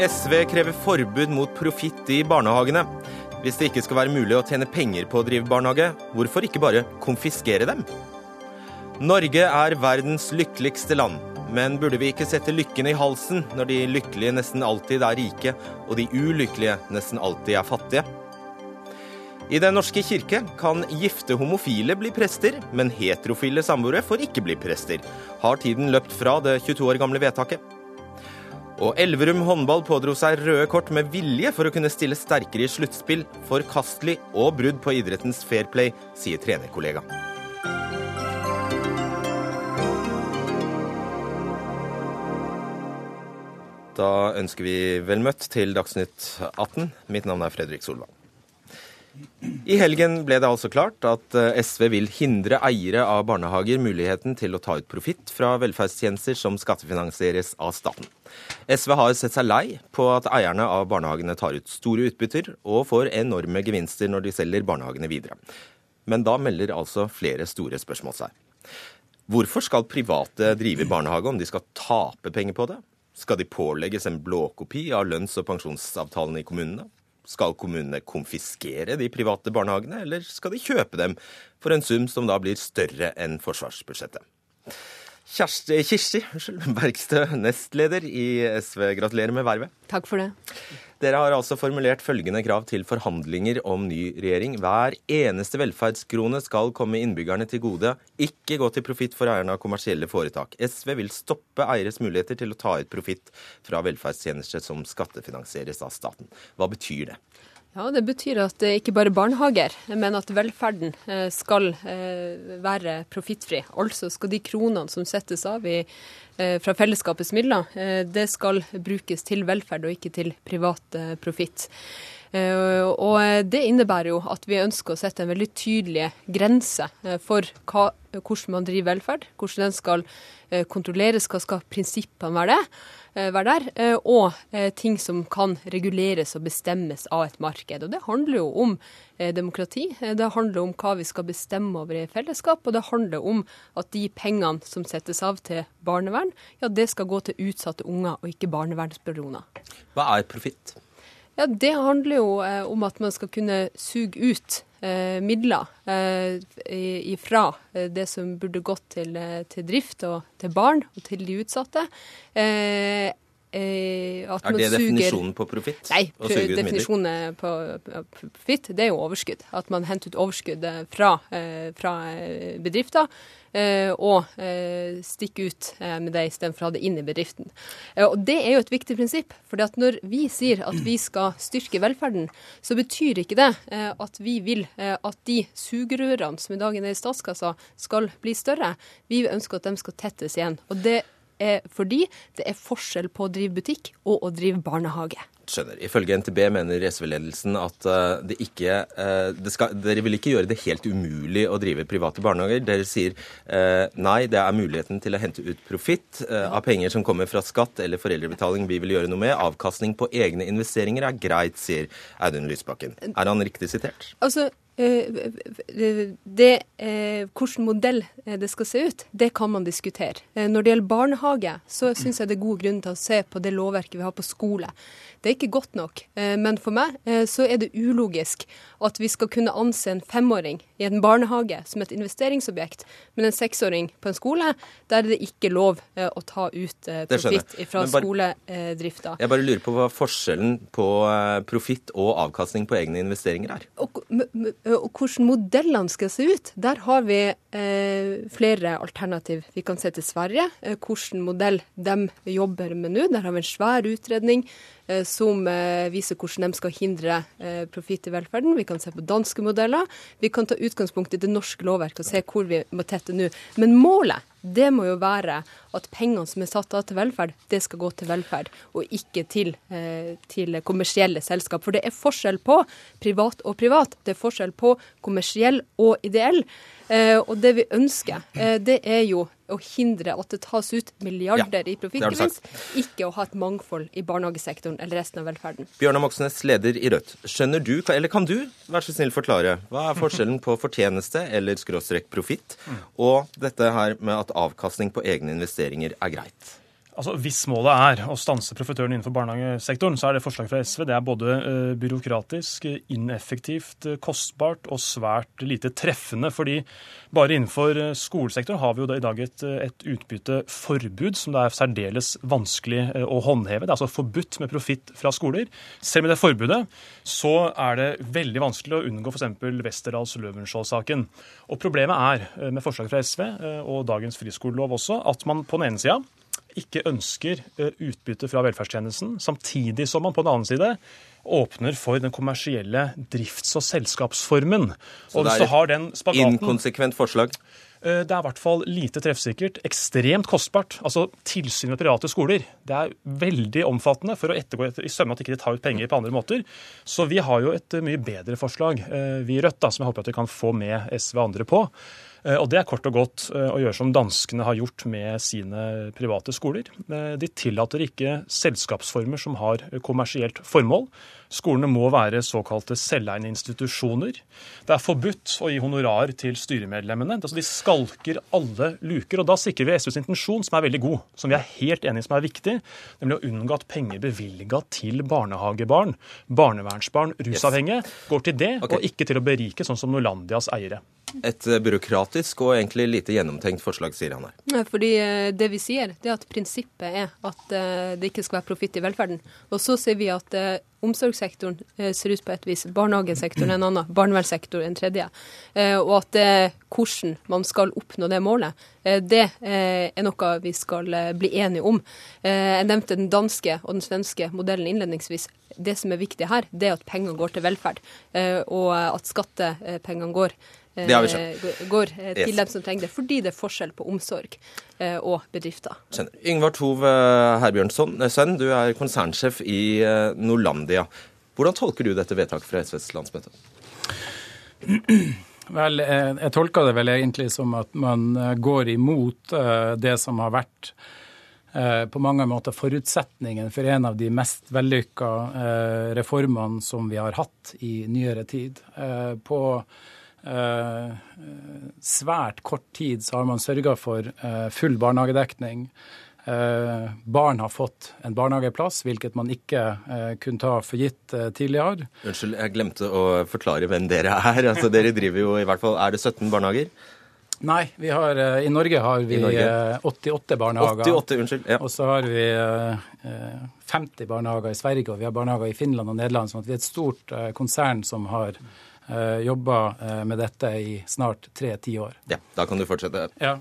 SV krever forbud mot profitt i barnehagene. Hvis det ikke skal være mulig å tjene penger på å drive barnehage, hvorfor ikke bare konfiskere dem? Norge er verdens lykkeligste land, men burde vi ikke sette lykken i halsen når de lykkelige nesten alltid er rike, og de ulykkelige nesten alltid er fattige? I Den norske kirke kan gifte homofile bli prester, men heterofile samboere får ikke bli prester. Har tiden løpt fra det 22 år gamle vedtaket? Og Elverum håndball pådro seg røde kort med vilje for å kunne stille sterkere i sluttspill. Forkastelig og brudd på idrettens fair play, sier trenerkollega. Da ønsker vi vel møtt til Dagsnytt 18. Mitt navn er Fredrik Solvang. I helgen ble det altså klart at eh, SV vil hindre eiere av barnehager muligheten til å ta ut profitt fra velferdstjenester som skattefinansieres av staten. SV har sett seg lei på at eierne av barnehagene tar ut store utbytter og får enorme gevinster når de selger barnehagene videre. Men da melder altså flere store spørsmål seg. Hvorfor skal private drive barnehage om de skal tape penger på det? Skal de pålegges en blåkopi av lønns- og pensjonsavtalene i kommunene? Skal kommunene konfiskere de private barnehagene, eller skal de kjøpe dem for en sum som da blir større enn forsvarsbudsjettet? Kjersti, Kirsti Bergstø, nestleder i SV, gratulerer med vervet. Takk for det. Dere har altså formulert følgende krav til forhandlinger om ny regjering. Hver eneste velferdskrone skal komme innbyggerne til gode, ikke gå til profitt for eierne av kommersielle foretak. SV vil stoppe eieres muligheter til å ta ut profitt fra velferdstjenester som skattefinansieres av staten. Hva betyr det? Ja, Det betyr at det ikke bare barnehager, men at velferden eh, skal eh, være profittfri. Altså skal de kronene som settes av i, eh, fra fellesskapets midler, det skal brukes til velferd og ikke til privat profitt. Og Det innebærer jo at vi ønsker å sette en veldig tydelig grense for hva, hvordan man driver velferd, hvordan den skal kontrolleres, hva skal prinsippene være. Eh, der, eh, og eh, ting som kan reguleres og bestemmes av et marked. Og Det handler jo om demokrati, det handler om hva vi skal bestemme over i fellesskap, og det handler om at de pengene som settes av til barnevern, ja, det skal gå til utsatte unger og ikke barnevernsbaroner. Hva er profitt? Ja, Det handler jo om at man skal kunne suge ut eh, midler eh, ifra eh, det som burde gått til, eh, til, drift og til barn og til de utsatte. Eh, eh er det definisjonen på profitt? Nei, definisjonen på profitt det er jo overskudd. At man henter ut overskudd fra, fra bedrifter Eh, og stikker stikke ut eh, med det istedenfor å ha det inn i bedriften. Og Det er jo et viktig prinsipp. for når vi sier at vi skal styrke velferden, så betyr ikke det at vi vil at de sugerørene som i dag er i statskassa, skal bli større. Vi ønsker at de skal tettes igjen. Og det er fordi det er forskjell på å drive butikk og å drive barnehage. Skjønner. Ifølge NTB mener SV-ledelsen at uh, det ikke uh, det skal, Dere vil ikke gjøre det helt umulig å drive private barnehager. Dere sier nei, det er muligheten til å hente ut profitt av penger som kommer fra skatt eller foreldrebetaling vi vil gjøre noe med. Avkastning på egne investeringer er greit, sier Audun Lysbakken. Er han riktig sitert? Altså, det, hvordan modell det skal se ut, det kan man diskutere. Når det gjelder barnehage, så syns jeg det er god grunn til å se på det lovverket vi har på skole. Det er ikke godt nok. Eh, men for meg eh, så er det ulogisk at vi skal kunne anse en femåring i en barnehage som et investeringsobjekt, men en seksåring på en skole, der er det ikke lov eh, å ta ut profitt fra skoledrifta. Jeg bare lurer på hva forskjellen på profitt og avkastning på egne investeringer er. Og, og hvordan modellene skal se ut, der har vi eh, flere alternativ. Vi kan se til Sverige, eh, hvilken modell de jobber med nå. Der har vi en svær utredning Eh, som eh, viser hvordan de skal hindre eh, profitt i velferden. Vi kan se på danske modeller. Vi kan ta utgangspunkt i det norske lovverket og se hvor vi må tette nå. Men målet det må jo være at pengene som er satt av til velferd, det skal gå til velferd, og ikke til, til kommersielle selskap. For det er forskjell på privat og privat. Det er forskjell på kommersiell og ideell. Og det vi ønsker, det er jo å hindre at det tas ut milliarder ja, i profittgevinst, ikke å ha et mangfold i barnehagesektoren eller resten av velferden. Bjørnar Moxnes, leder i Rødt. Skjønner du, eller kan du vær så snill forklare, hva er forskjellen på fortjeneste eller skråstrek profitt, og dette her med at avkastning på egne investeringer er greit? Altså, Hvis målet er å stanse profitørene innenfor barnehagesektoren, så er det forslaget fra SV det er både uh, byråkratisk, ineffektivt, kostbart og svært lite treffende. fordi bare innenfor uh, skolesektoren har vi jo i dag et, et utbytteforbud som det er særdeles vanskelig å håndheve. Det er altså forbudt med profitt fra skoler. Selv med det forbudet så er det veldig vanskelig å unngå f.eks. Westerdals Løvenskiold-saken. Og Problemet er med forslaget fra SV og dagens friskolelov også at man på den ene sida ikke ønsker eh, utbytte fra velferdstjenesten, samtidig som man på den annen side åpner for den kommersielle drifts- og selskapsformen. Så og det er et inkonsekvent forslag? Eh, det er i hvert fall lite treffsikkert. Ekstremt kostbart. Altså Tilsyn med private skoler det er veldig omfattende for å ettergå etter, i sømme at de ikke tar ut penger på andre måter. Så vi har jo et mye bedre forslag, vi i Rødt, da, som jeg håper at vi kan få med SV og andre på. Eh, og Det er kort og godt eh, å gjøre som danskene har gjort med sine private skoler. Eh, de tillater ikke selskapsformer som har kommersielt formål. Skolene må være såkalte selveiende institusjoner. Det er forbudt å gi honorar til styremedlemmene. Altså, de skalker alle luker. og Da sikrer vi SVs intensjon, som er veldig god, som vi er helt enige som er viktig, nemlig å unngå at penger bevilga til barnehagebarn, barnevernsbarn, rusavhengige, går til det, okay. og ikke til å berike, sånn som Norlandias eiere et eh, byråkratisk og egentlig lite gjennomtenkt forslag, sier han her. Fordi eh, Det vi sier, det er at prinsippet er at eh, det ikke skal være profitt i velferden. Og så sier vi at omsorgssektoren ser ut på et vis, barnehagesektoren en annen, barnevernssektoren en tredje. Og at hvordan man skal oppnå det målet, det er noe vi skal bli enige om. Jeg nevnte den danske og den svenske modellen innledningsvis. Det som er viktig her, det er at pengene går til velferd, og at skattepengene går det har vi skjønt. Eh, går eh, til yes. dem som trenger det. Fordi det er forskjell på omsorg eh, og bedrifter. Skjønner. Yngvar Tove Herbjørnson, sønn, du er konsernsjef i Norlandia. Hvordan tolker du dette vedtaket fra SVs landsmøte? Vel, jeg tolker det vel egentlig som at man går imot det som har vært på mange måter forutsetningen for en av de mest vellykka reformene som vi har hatt i nyere tid. På svært kort tid så har man sørga for eh, full barnehagedekning. Eh, barn har fått en barnehageplass, hvilket man ikke kunne ta for gitt tidligere. Unnskyld, jeg glemte å forklare hvem dere er. Altså, dere driver jo i hvert fall Er det 17 barnehager? Nei, har, i Norge har vi Norge. 88 barnehager. 88, unnskyld, ja. Og så har vi 50 barnehager i Sverige, og vi har barnehager i Finland og Nederland. sånn at vi er et stort konsern som har Eh, jobba eh, med dette i snart tre tiår. Ja, Da kan du fortsette. Ja.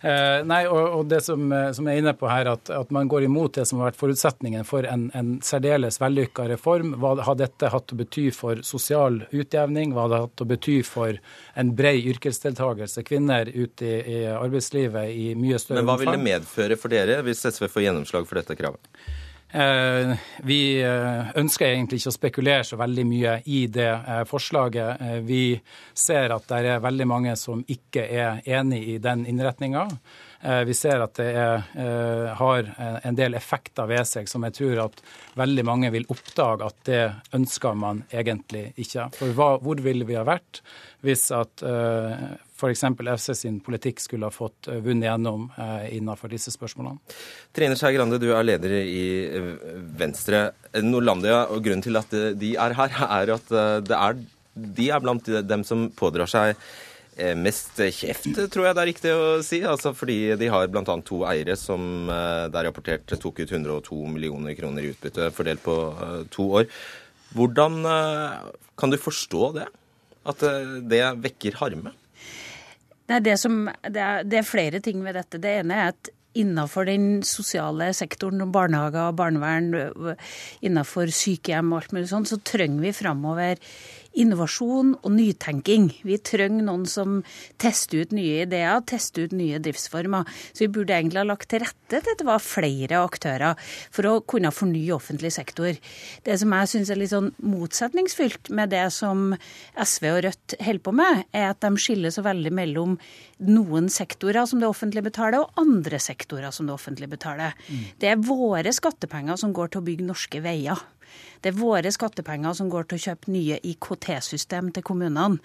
Eh, nei, og, og det som, som, jeg er inne på her, at, at, man går imot det som har vært forutsetningen for en, en særdeles vellykka reform. Hva har dette hatt å bety for sosial utjevning? Hva har det hatt å bety for en bred yrkesdeltakelse? Kvinner ute i, i arbeidslivet i mye større omfang. Men hva vil det medføre for dere hvis SV får gjennomslag for dette kravet? Eh, vi eh, ønsker egentlig ikke å spekulere så veldig mye i det eh, forslaget. Vi ser at det er veldig mange som ikke er enig i den innretninga. Vi ser at det er, har en del effekter ved seg som jeg tror at veldig mange vil oppdage at det ønsker man egentlig ikke. For hva, hvor ville vi ha vært hvis at f.eks. FC sin politikk skulle ha fått eh, vunnet gjennom eh, innenfor disse spørsmålene. Trine Skei Grande, du er leder i eh, Venstre. Norlandia, og grunnen til at de er her, er at er, de er blant dem som pådrar seg mest kjeft, tror jeg det er riktig å si. Altså fordi de har bl.a. to eiere som det er rapportert tok ut 102 millioner kroner i utbytte fordelt på to år. Hvordan kan du forstå det? At det vekker harme? Nei, det, som, det, er, det, er, flere ting ved dette. Det ene er at innenfor den sosiale sektoren, barnehager, barnevern, innenfor sykehjem og alt mulig sånn, så trenger vi framover innovasjon og nytenking. Vi trenger noen som tester ut nye ideer, tester ut nye driftsformer. Så vi burde egentlig ha lagt til rette til at det var flere aktører for å kunne fornye offentlig sektor. Det som jeg syns er litt sånn motsetningsfylt med det som SV og Rødt holder på med, er at de skiller så veldig mellom noen sektorer som det offentlige betaler, og andre sektorer som det offentlige betaler. Mm. Det er våre skattepenger som går til å bygge norske veier. Det er våre skattepenger som går til å kjøpe nye IKT-system til kommunene.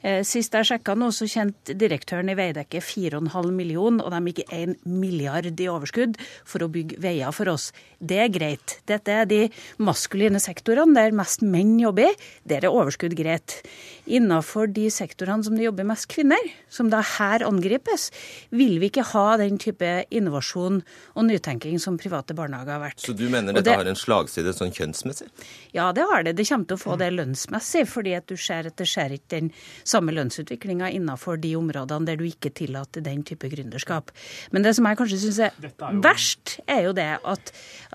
Eh, sist jeg sjekka nå, så kjente direktøren i Veidekke 4,5 million, og de gikk 1 milliard i overskudd for å bygge veier for oss. Det er greit. Dette er de maskuline sektorene der mest menn jobber. Der er overskudd greit. Innenfor de sektorene som det jobber mest kvinner, som da her angripes, vil vi ikke ha den type innovasjon og nytenking som private barnehager har vært. Så du mener dette det, har en slagside sånn kjønnsmessig? Ja, det har det. Det kommer til å få det lønnsmessig, fordi at du ser at det skjer ikke den samme lønnsutviklinga innenfor de områdene der du ikke tillater den type gründerskap. Men det som jeg kanskje syns er, er jo... verst, er jo det at,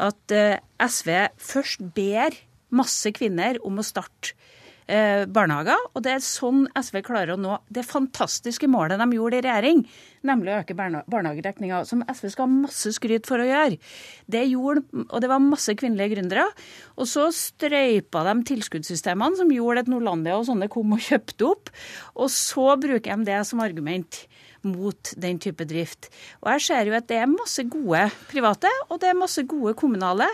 at eh, SV først ber masse kvinner om å starte eh, barnehager. Og det er sånn SV klarer å nå det fantastiske målet de gjorde i regjering, nemlig å øke barnehagedekninga, som SV skal ha masse skryt for å gjøre. Det gjorde, og det var masse kvinnelige gründere. Og så strøypa de tilskuddssystemene som gjorde at Norlandia og sånne kom og kjøpte opp. Og så bruker de det som argument mot den type drift. Og jeg ser jo at det er masse gode private, og det er masse gode kommunale.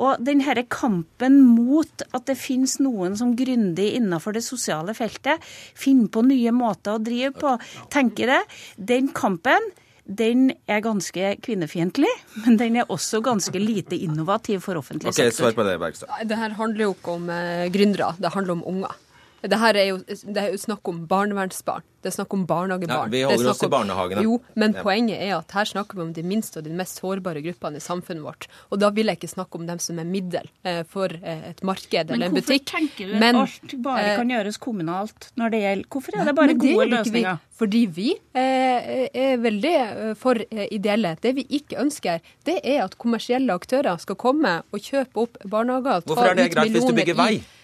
Og denne kampen mot at det finnes noen som grundig innenfor det sosiale feltet, finner på nye måter å drive på, tenker det, den kampen den er ganske kvinnefiendtlig, men den er også ganske lite innovativ for offentlig okay, sektor. Svar på det, Bergstad. Det her handler jo ikke om eh, gründere, det handler om unger. Det her er jo, det er jo snakk om barnevernsbarn. Det er snakk om barnehagebarn. Ja, vi holder oss i barnehagene. Jo, men ja. poenget er at her snakker vi om de minste og de mest sårbare gruppene i samfunnet vårt. Og da vil jeg ikke snakke om dem som er middel eh, for eh, et marked eller en butikk. Men hvorfor tenker du at alt bare eh, kan gjøres kommunalt når det gjelder Hvorfor er det bare gode løsninger? Vi, fordi vi eh, er veldig eh, for eh, ideelle. Det vi ikke ønsker, det er at kommersielle aktører skal komme og kjøpe opp barnehager. Hvorfor er det greit hvis du bygger vei? I,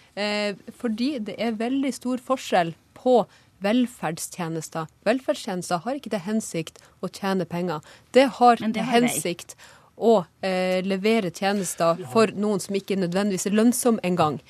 fordi det er veldig stor forskjell på velferdstjenester. Velferdstjenester har ikke til hensikt å tjene penger. Det har til hensikt å eh, levere tjenester for noen som ikke nødvendigvis er lønnsom engang.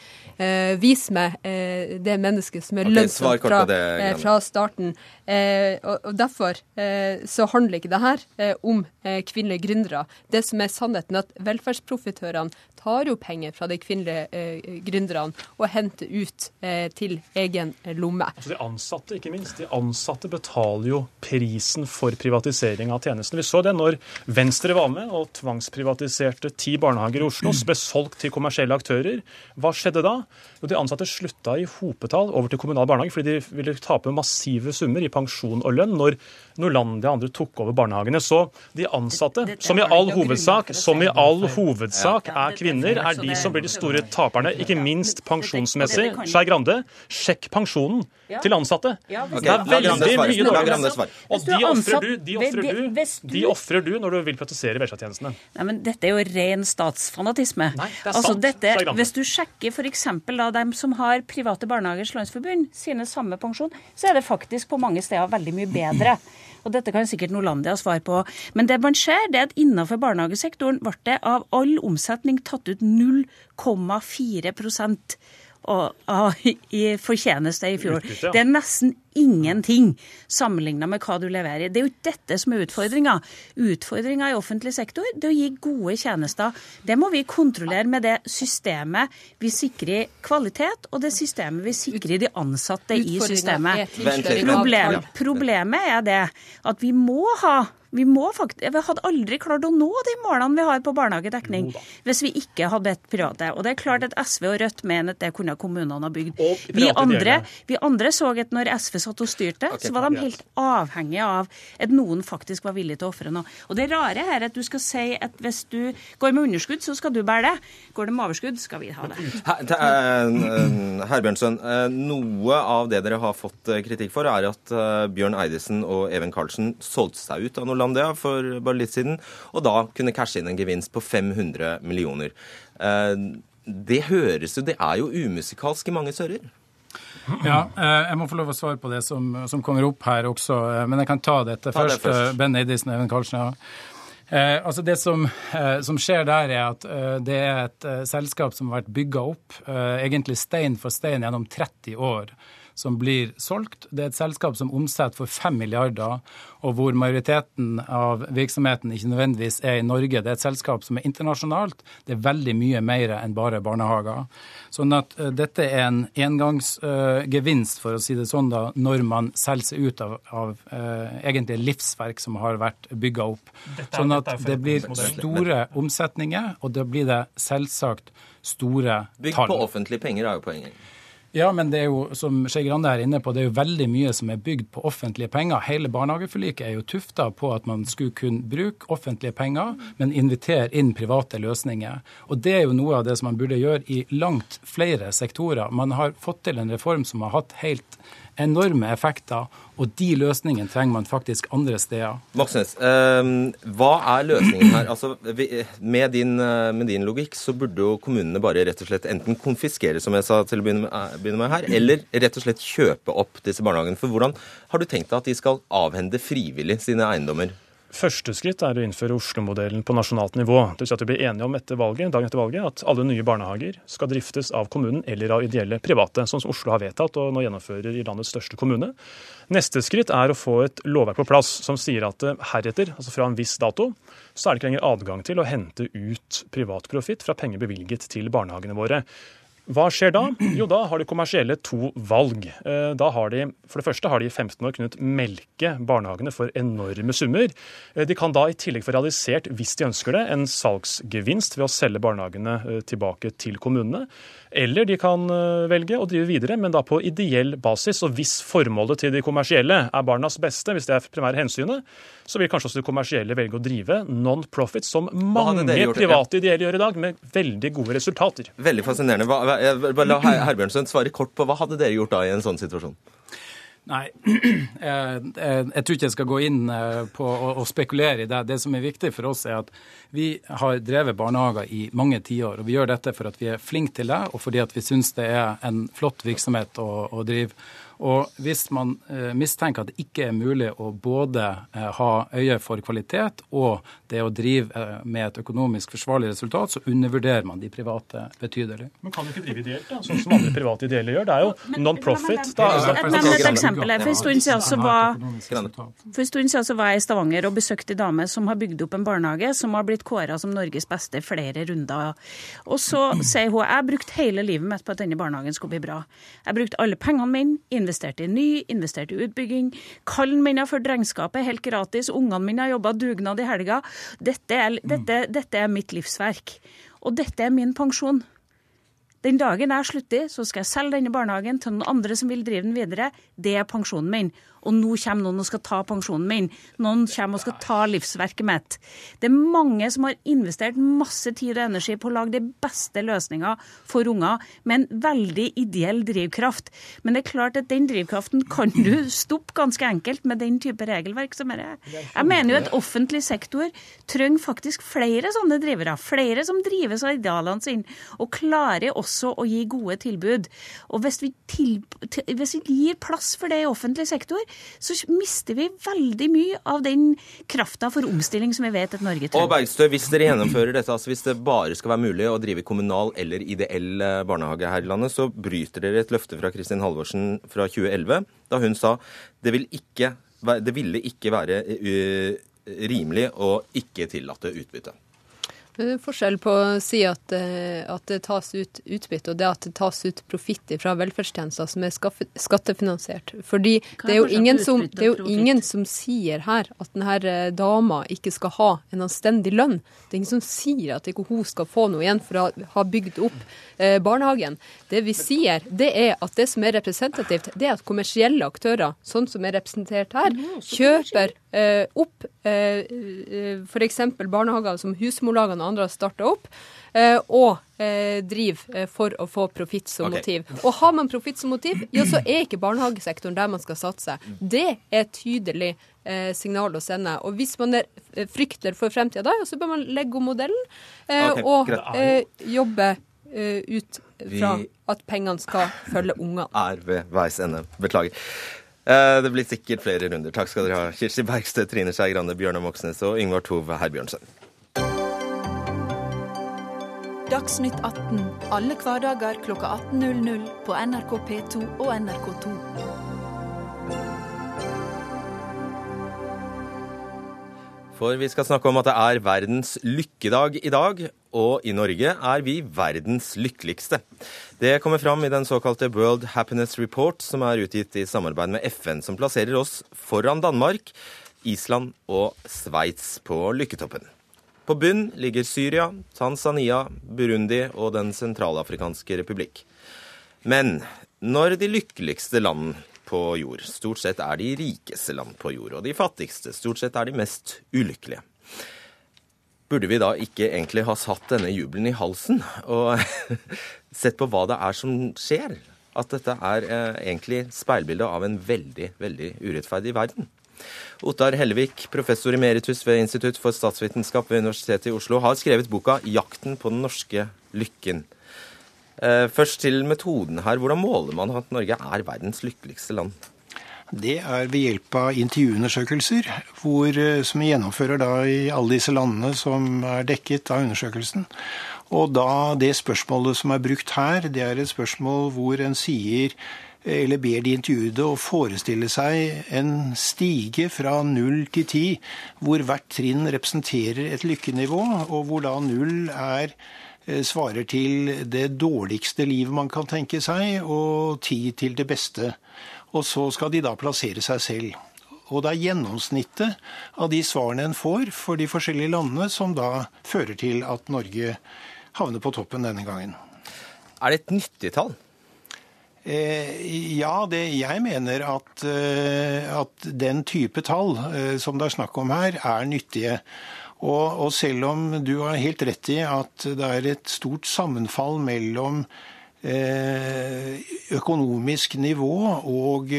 Eh, vis meg eh, det mennesket som er okay, lønnsomt fra, eh, fra, starten. Eh, og, og, Derfor eh, så handler ikke det her om kvinnelige gründere. Det som er sannheten, er at velferdsprofitørene tar jo penger fra de kvinnelige eh, gründerne og henter ut eh, til egen lomme. Altså De ansatte, ikke minst. De ansatte betaler jo prisen for privatisering av tjenestene. Vi så det når Venstre var med og tvangsprivatiserte ti barnehager i Oslo, ble solgt til kommersielle aktører. Hva skjedde da? Jo, De ansatte slutta i hopetall over til kommunal barnehage fordi de ville tape massive summer i pensjon og lønn når Norlandia og andre tok over barnehagene. Så de ansatte, som i all hovedsak, som i all hovedsak er kvinner, er de som blir de store taperne, ikke minst pensjonsmessig. Skei Grande, sjekk pensjonen til ansatte. Det er veldig mye dårligere. Og de ofrer du, de ofrer du, de du når du vil privatisere velferdstjenestene. Nei, men dette er jo ren statsfanatisme. Nei, det er altså, sant, dette, hvis du sjekker f.eks. dem som har Private Barnehagers Landsforbund sine samme pensjon, så er det faktisk på mange steder veldig mye bedre. Og dette kan sikkert Norlandia svare på. Men det man ser, det er at innenfor barnehagesektoren ble det av all omsetning tatt ut 0,4% i fortjeneste i fjor. Det er nesten ingenting sammenligna med hva du leverer. Det er jo ikke dette som er utfordringa. Utfordringa i offentlig sektor det er å gi gode tjenester. Det må vi kontrollere med det systemet vi sikrer kvalitet, og det systemet vi sikrer de ansatte i systemet. Problem, problemet er det at vi må ha vi, faktisk, vi hadde aldri klart å nå de målene vi har på barnehagedekning hvis vi ikke hadde et private. Og det er klart at SV og Rødt mener at det kunne kommunene ha bygd. Vi andre, vi andre, så at når SV satt og styrte, okay, så var de helt avhengige av at noen faktisk var villig til å ofre noe. Og det rare her er at du skal si at hvis du går med underskudd, så skal du bære det. Går det med overskudd, skal vi ha det. Herbjørnsen, eh, noe av det dere har fått eh, kritikk for, er at eh, Bjørn Eidesen og Even Karlsen solgte seg ut av Norlandia for bare litt siden, og da kunne cashe inn en gevinst på 500 millioner. Eh, det høres jo Det er jo umusikalsk i mange sører. Ja, eh, jeg må få lov å svare på det som, som kommer opp her også, eh, men jeg kan ta dette ta først. Det først. Ben Eidisen Even Karlsen. Ja. Eh, altså Det som, eh, som, skjer der, er at eh, det er et selskap som har vært bygga opp egentlig stein for stein gjennom 30 år som blir solgt. Det er et selskap som omsetter for 5 milliarder, og hvor majoriteten av virksomheten ikke nødvendigvis er i Norge. Det er et selskap som er internasjonalt. Det er veldig mye mer enn bare barnehager. Sånn at uh, dette er en engangsgevinst, for å si det sånn, da, når man selger seg ut av, av uh, egentlig livsverk som har vært bygga opp. sånn at det blir store omsetninger, og da blir det selvsagt store tall. Bygd på offentlige penger er jo poenget. Ja, men det er jo, som Skei Grande er inne på, det er jo veldig mye som er bygd på offentlige penger. Hele barnehageforliket er jo tufta på at man skulle kunne bruke offentlige penger, men invitere inn private løsninger. Og det er jo noe av det som man burde gjøre i langt flere sektorer. Man har fått til en reform som har hatt helt enorme effekter, og de løsningene trenger man faktisk andre steder. Moxnes, eh, hva er løsningen her? Altså, med, din, eh, med, din, logikk så burde jo kommunene bare rett og slett enten konfiskere, som jeg sa til å begynne med, eh, her, eller rett og slett kjøpe opp disse barnehagene. For hvordan har du tenkt deg at de skal avhende frivillig sine eiendommer? Første skritt er å innføre Oslo-modellen på nasjonalt nivå. Det vil si at vi blir enige om etter valget, dagen etter valget at alle nye barnehager skal driftes av kommunen eller av ideelle private, sånn som Oslo har vedtatt og nå gjennomfører i landets største kommune. Neste skritt er å få et lovverk på plass som sier at eh, heretter, altså fra en viss dato, så er det ikke lenger adgang til å hente ut privat profitt fra penger bevilget til barnehagene våre. Hva skjer da? Jo, da har de kommersielle to valg. Eh, da har de, For det første har de i 15 år kunnet melke barnehagene for enorme summer. Eh, de kan da i tillegg få realisert, hvis de ønsker det, en salgsgevinst ved å selge barnehagene eh, tilbake til kommunene. Eller de kan velge å drive videre, men da på ideell basis. Og hvis formålet til de kommersielle er barnas beste, hvis det er primære hensynet, så vil kanskje også de kommersielle velge å drive non-profit, som mange private ideelle gjør i dag, med veldig gode resultater. Veldig fascinerende. Hva, la Herbjørnsen svare kort på hva hadde dere gjort da i en sånn situasjon? Nei, jeg, jeg, jeg, tror ikke jeg skal gå inn eh, på å, spekulere i det. Det som er viktig for oss, er at vi har drevet barnehager i mange tiår. Og vi gjør dette for at vi er flinke til det, og fordi at vi syns det er en flott virksomhet å, å drive. Og hvis man eh, mistenker at det ikke er mulig å både eh, ha øye for kvalitet og det å drive eh, med et økonomisk forsvarlig resultat, så undervurderer man de private betydelig. Men kan du ikke drive ideelt, da? Sånn som andre private ideelle gjør? Det er jo non-profit. Men et eksempel For en stund siden så var, var jeg i Stavanger og besøkte ei dame som har bygd opp en barnehage som har blitt kåra som Norges beste flere runder. Og så sier hun jeg brukte hele livet mitt på at denne barnehagen skulle bli bra. Jeg brukte alle pengene mine investerte i ny, investerte i utbygging. Kallen min har ført regnskapet helt gratis. Ungene mine har jobba dugnad i helga. Dette er, dette, dette er mitt livsverk. Og dette er min pensjon. Den dagen jeg slutter, så skal jeg selge denne barnehagen til noen andre som vil drive den videre. Det er pensjonen min og nå kommer noen og skal ta pensjonen min. Noen kommer og skal ta livsverket mitt. Det er mange som har investert masse tid og energi på å lage de beste løsninger for unger, med en veldig ideell drivkraft. Men det er klart at den drivkraften kan du stoppe ganske enkelt med den type regelverk som er. Jeg mener jo at offentlig sektor trenger faktisk flere sånne drivere. Flere som drives av idealene sine, og klarer også å gi gode tilbud. Og hvis vi, til, hvis vi gir plass for det i offentlig sektor, så mister vi veldig mye av den krafta for omstilling som vi vet at Norge trenger. Og Bergstø, hvis dere gjennomfører dette, altså hvis det bare skal være mulig å drive kommunal eller ideell eh, barnehage her i landet, så bryter dere et løfte fra Kristin Halvorsen fra 2011, da hun sa det, vil ikke, det ville ikke være uh, rimelig å ikke tillate utbytte. Det er forskjell på å si at, eh, at, det tas ut utbytte, og det at det tas ut profitt fra velferdstjenester som er skattefinansiert. Fordi det er, jo ingen som, det er jo ingen som sier her at denne eh, dama ikke skal ha en anstendig lønn. Det er ingen som sier at ikke hun skal få noe igjen for å ha bygd opp eh, barnehagen. Det vi sier, det er at det som er representativt, det er at kommersielle aktører, sånn som er representert her, kjøper opp eh f.eks. barnehager som husmorlagene og andre har starta opp, eh, og eh, driver eh, for å få profitt som okay. motiv. Og har man profitt som motiv, ja, så er ikke barnehagesektoren der man skal satse. Det er tydelig signal å sende. Og hvis man er frykter for fremtida da, så bør man legge om modellen okay, og jobbe ut fra at pengene skal følge ungene. Er ved veis ende. Beklager. Det blir sikkert flere runder. Takk skal dere ha. Kirsti Bergstø, Trine Skei Grande, Bjørnar Moxnes og Yngvar Tove Herbjørnsen. Dagsnytt 18 alle hverdager klokka 18.00 på NRK P2 og NRK2. For vi skal snakke om at det er verdens lykkedag i dag, og i Norge er vi verdens lykkeligste. Det kommer fram i den såkalte World Happiness Report, som er utgitt i samarbeid med FN, som plasserer oss foran Danmark, Island og Sveits på lykketoppen. På bunn ligger Syria, Tanzania, Burundi og Den sentralafrikanske republikk. Men når de lykkeligste land på jord stort sett er de rikeste land på jord, og de fattigste stort sett er de mest ulykkelige. Burde vi da ikke egentlig ha satt denne jubelen i halsen og sett på hva det er som skjer? At dette er eh, egentlig speilbildet av en veldig, veldig urettferdig verden. Ottar Hellevik, professor emeritus ved Institutt for statsvitenskap ved Universitetet i Oslo, har skrevet boka 'Jakten på den norske lykken'. Eh, først til metoden her. Hvordan måler man at Norge er verdens lykkeligste land? Det er ved hjelp av intervjuundersøkelser, hvor, eh, som vi gjennomfører da i alle disse landene som er dekket av undersøkelsen. Og da det spørsmålet som er brukt her, det er et spørsmål hvor en sier eller ber de intervjuede å forestille seg en stige fra null til ti, hvor hvert trinn representerer et lykkenivå, og hvor da null er Eh, svarer til det dårligste livet man kan tenke seg, og ti til det beste. Og så skal de da plassere seg selv. Og det er gjennomsnittet av de svarene en får for de forskjellige landene, som da fører til at Norge havner på toppen denne gangen. Er det et nyttig tall? Eh, ja, det, jeg mener at, eh, at, den type tall eh, som det er snakk om her, er nyttige. Og, og, selv om du har helt rett i at det er et stort sammenfall mellom økonomisk nivå og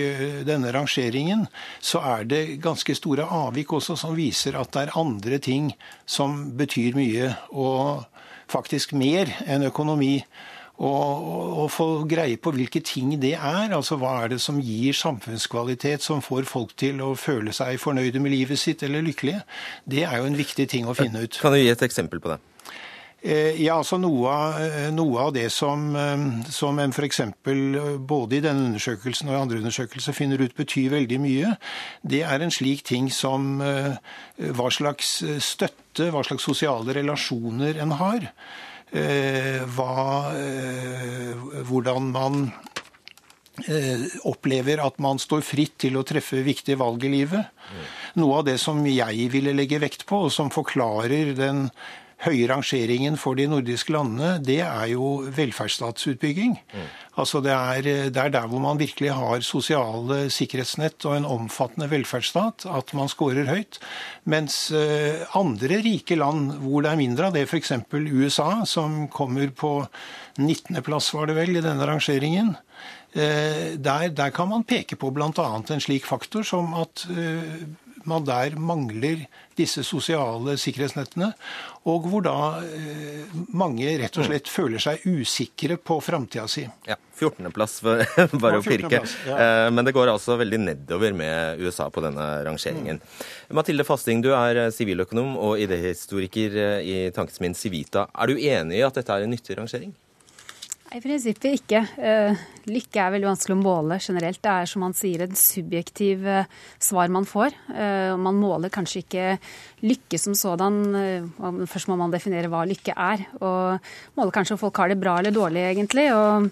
denne rangeringen, så er det ganske store avvik også som viser at det er andre ting som betyr mye, og faktisk mer enn økonomi og, få greie på hvilke ting det er. Altså hva er det som gir samfunnskvalitet, som får folk til å føle seg fornøyde med livet sitt eller lykkelige. Det er jo en viktig ting å finne ut. Kan du gi et eksempel på det? Eh, ja, altså noe eh, noe av det som, eh, som en f.eks. både i denne undersøkelsen og i andre undersøkelser finner ut betyr veldig mye, det er en slik ting som hva slags støtte, hva slags sosiale relasjoner en har. Eh, hva, eh, hvordan man eh, opplever at man står fritt til å treffe viktige valg i livet. Noe av det som jeg ville legge vekt på, og som forklarer den høye rangeringen for de nordiske landene, det er jo velferdsstatsutbygging. Mm. Altså det er, det er, der hvor man virkelig har sosiale sikkerhetsnett og en omfattende velferdsstat, at man scorer høyt. Mens uh, andre rike land hvor det er mindre av det, f.eks. USA, som kommer på 19.-plass, var det vel, i denne rangeringen. Uh, der, der, kan man peke på bl.a. en slik faktor som at uh, man der mangler disse sosiale sikkerhetsnettene, og hvor da eh, mange rett og slett føler seg usikre på framtida si. Ja, 14.-plass, bare å pirke. Ja. Eh, men det går altså veldig nedover med USA på denne rangeringen. Mm. Mathilde Fasting, du er eh, siviløkonom og idehistoriker i Tankesmien Civita. Er du enig i at dette er en nyttig rangering? I prinsippet ikke. Eh, lykke er veldig vanskelig å måle generelt. Det er som man sier, en subjektiv eh, svar man får. Eh, man måler kanskje ikke lykke som sådan. Først må man definere hva lykke er. Og måler kanskje om folk har det bra eller dårlig, egentlig. Og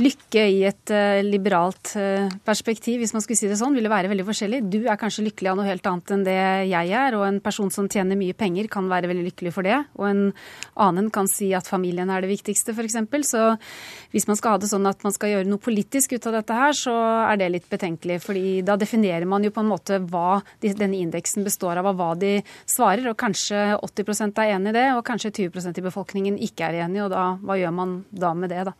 lykke i et liberalt perspektiv, hvis man skulle si det sånn, ville være veldig forskjellig. Du er kanskje lykkelig av noe helt annet enn det jeg er, og en person som tjener mye penger, kan være veldig lykkelig for det. Og en annen kan si at familien er det viktigste, f.eks. Så hvis man skal ha det sånn at man skal gjøre noe politisk ut av dette her, så er det litt betenkelig. fordi da definerer man jo på en måte hva denne indeksen består av, og hva de svarer. Og kanskje 80% er enig i det, og kanskje 20% i befolkningen ikke er enig, og da, hva gjør man da med det, da?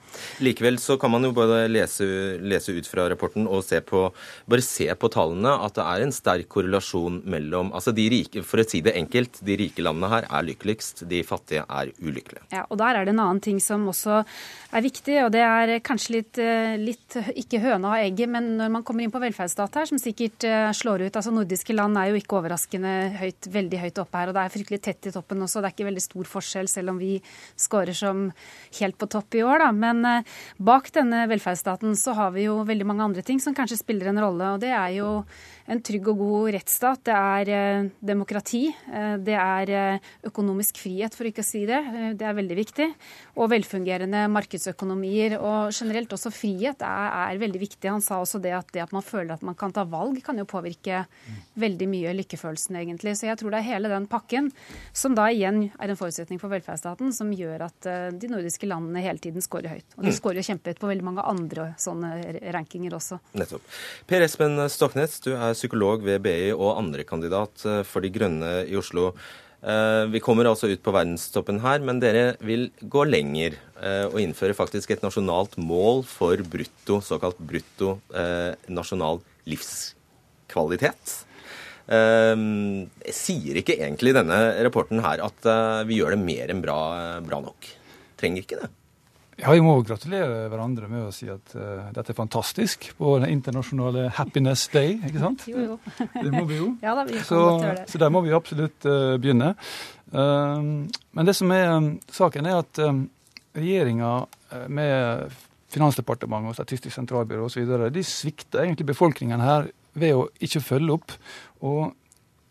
Likevel så kan man jo bare lese, lese, ut fra rapporten og se på, bare se på tallene at det er en sterk korrelasjon mellom altså de rike, For å si det enkelt, de rike landene her er lykkeligst, de fattige er ulykkelige. Ja, og Der er det en annen ting som også er viktig, og det er kanskje litt, eh, litt ikke høna og egget, men når man kommer inn på velferdsstat her, som sikkert eh, slår ut altså Nordiske land er jo ikke overraskende høyt, veldig høyt oppe her, og det er fryktelig tett i toppen også. Det er ikke veldig stor forskjell, selv om vi scorer som helt på topp i år, da. Men eh, bak denne velferdsstaten så har vi jo veldig mange andre ting som kanskje spiller en rolle, og det er jo en trygg og god rettsstat, det er eh, demokrati, eh, det er eh, økonomisk frihet, for ikke å si det. Det er veldig viktig. Og velfungerende markedsøkonomier. Og generelt også frihet er, er, veldig viktig. Han sa også det at det at man føler at man kan ta valg, kan jo påvirke veldig mye lykkefølelsen, egentlig. Så jeg tror det er hele den pakken, som da igjen er en forutsetning for velferdsstaten, som gjør at de nordiske landene hele tiden scorer høyt. Og de scorer kjempehøyt på veldig mange andre sånne rankinger også. Nettopp. Per Espen Stoknes, du er psykolog ved BI og andrekandidat eh, for De Grønne i Oslo. Eh, vi kommer altså ut på verdenstoppen her, men dere vil gå lenger eh, og innføre faktisk et nasjonalt mål for brutto, såkalt brutto nasjonal livskvalitet. Sier ikke egentlig denne rapporten her at vi gjør det mer enn bra, bra nok? Trenger ikke det? Ja, vi må gratulere hverandre med å si at uh, dette er fantastisk på den internasjonale Happiness Day, ikke sant? Jo, jo. det må vi jo. ja, da, vi så, så, der må vi absolutt uh, begynne. Uh, men det som er um, saken, er at um, regjeringa med Finansdepartementet og Statistisk sentralbyrå osv. de svikter egentlig befolkningen her ved å ikke følge opp. Og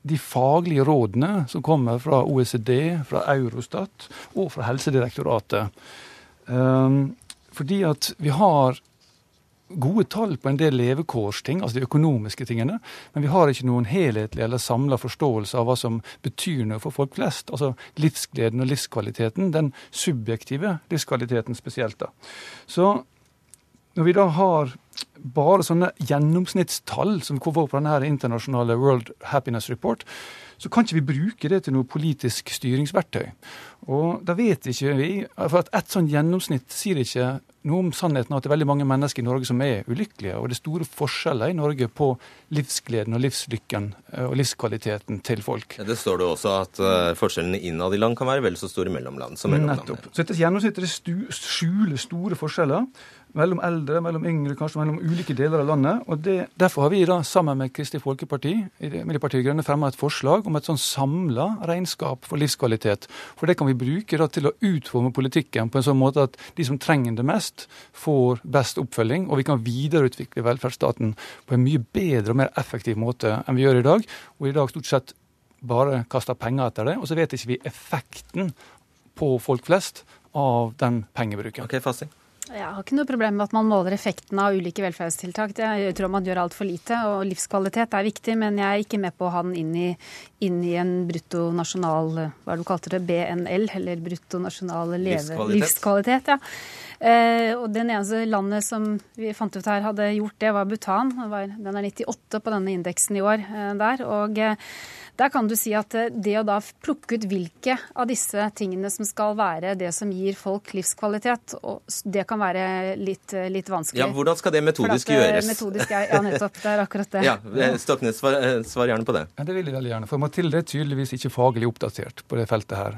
de faglige rådene som kommer fra OECD, fra Eurostat og fra Helsedirektoratet, fordi at vi har gode tall på en del levekårsting, altså de økonomiske tingene, men vi har ikke noen helhetlig eller samla forståelse av hva som betyr noe for folk flest. Altså livsgleden og livskvaliteten, den subjektive livskvaliteten spesielt. da. Så når vi da har bare sånne gjennomsnittstall som kommer på denne internasjonale World Happiness Report, så kan ikke vi bruke det til noe politisk styringsverktøy. Og da vet ikke vi For at et sånn gjennomsnitt sier ikke noe om sannheten at det er veldig mange mennesker i Norge som er ulykkelige. Og det er store forskjeller i Norge på livsgleden og livslykken eh, og livskvaliteten til folk. Det står det også at uh, forskjellene innad i land kan være vel så store mellom land som mellom Nettopp. land. Så dette gjennomsnittet skjuler store forskjeller mellom eldre, mellom yngre, kanskje mellom ulike deler av landet. og det, Derfor har vi da sammen med Kristelig Folkeparti Miljøpartiet Grønne fremma et forslag om et sånn samla regnskap for livskvalitet. For det kan vi bruke da til å utforme politikken på en sånn måte at de som trenger det mest, får best oppfølging. Og vi kan videreutvikle velferdsstaten på en mye bedre og mer effektiv måte enn vi gjør i dag. Og i dag stort sett bare kaster penger etter det. Og så vet ikke vi effekten på folk flest av den pengebruken. Ok, Fasting. Jeg har ikke noe problem med at man måler effekten av ulike velferdstiltak. Jeg tror man gjør altfor lite. Og livskvalitet er viktig, men jeg er ikke med på å ha den inn i, inn i en bruttonasjonal Hva du kalte det? BNL, eller bruttonasjonal livskvalitet. livskvalitet ja. Eh, og den eneste landet som vi fant ut her hadde gjort det, var Bhutan. Den er 98 på denne indeksen i år eh, der. og eh, der kan du si at eh, det å da plukke ut hvilke av disse tingene som skal være det som gir folk livskvalitet, det kan være litt, eh, litt vanskelig. Ja, Hvordan skal det metodisk at, eh, gjøres? Metodisk er, ja, nettopp. Det er akkurat det. Ja, Stoknes, svar, svar, gjerne på det. Ja, Det vil jeg veldig gjerne. For Mathilde er tydeligvis ikke faglig oppdatert på det feltet her.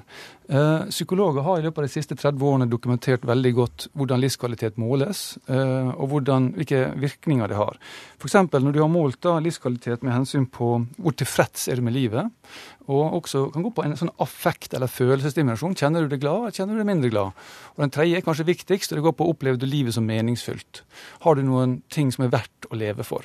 Eh, psykologer har i løpet av de siste 30 årene dokumentert veldig godt hvordan livskvalitet måles, eh, og hvordan, hvilke virkninger det har. F.eks. når du har målt da, livskvalitet med hensyn på hvor tilfreds er du med livet. Og også kan gå på en sånn affekt- eller følelsesdimensjon. Kjenner du deg glad, eller kjenner du deg mindre glad? Og Den tredje er kanskje viktigst, og det går på opplever du livet som meningsfylt. Har du noen ting som er verdt å leve for?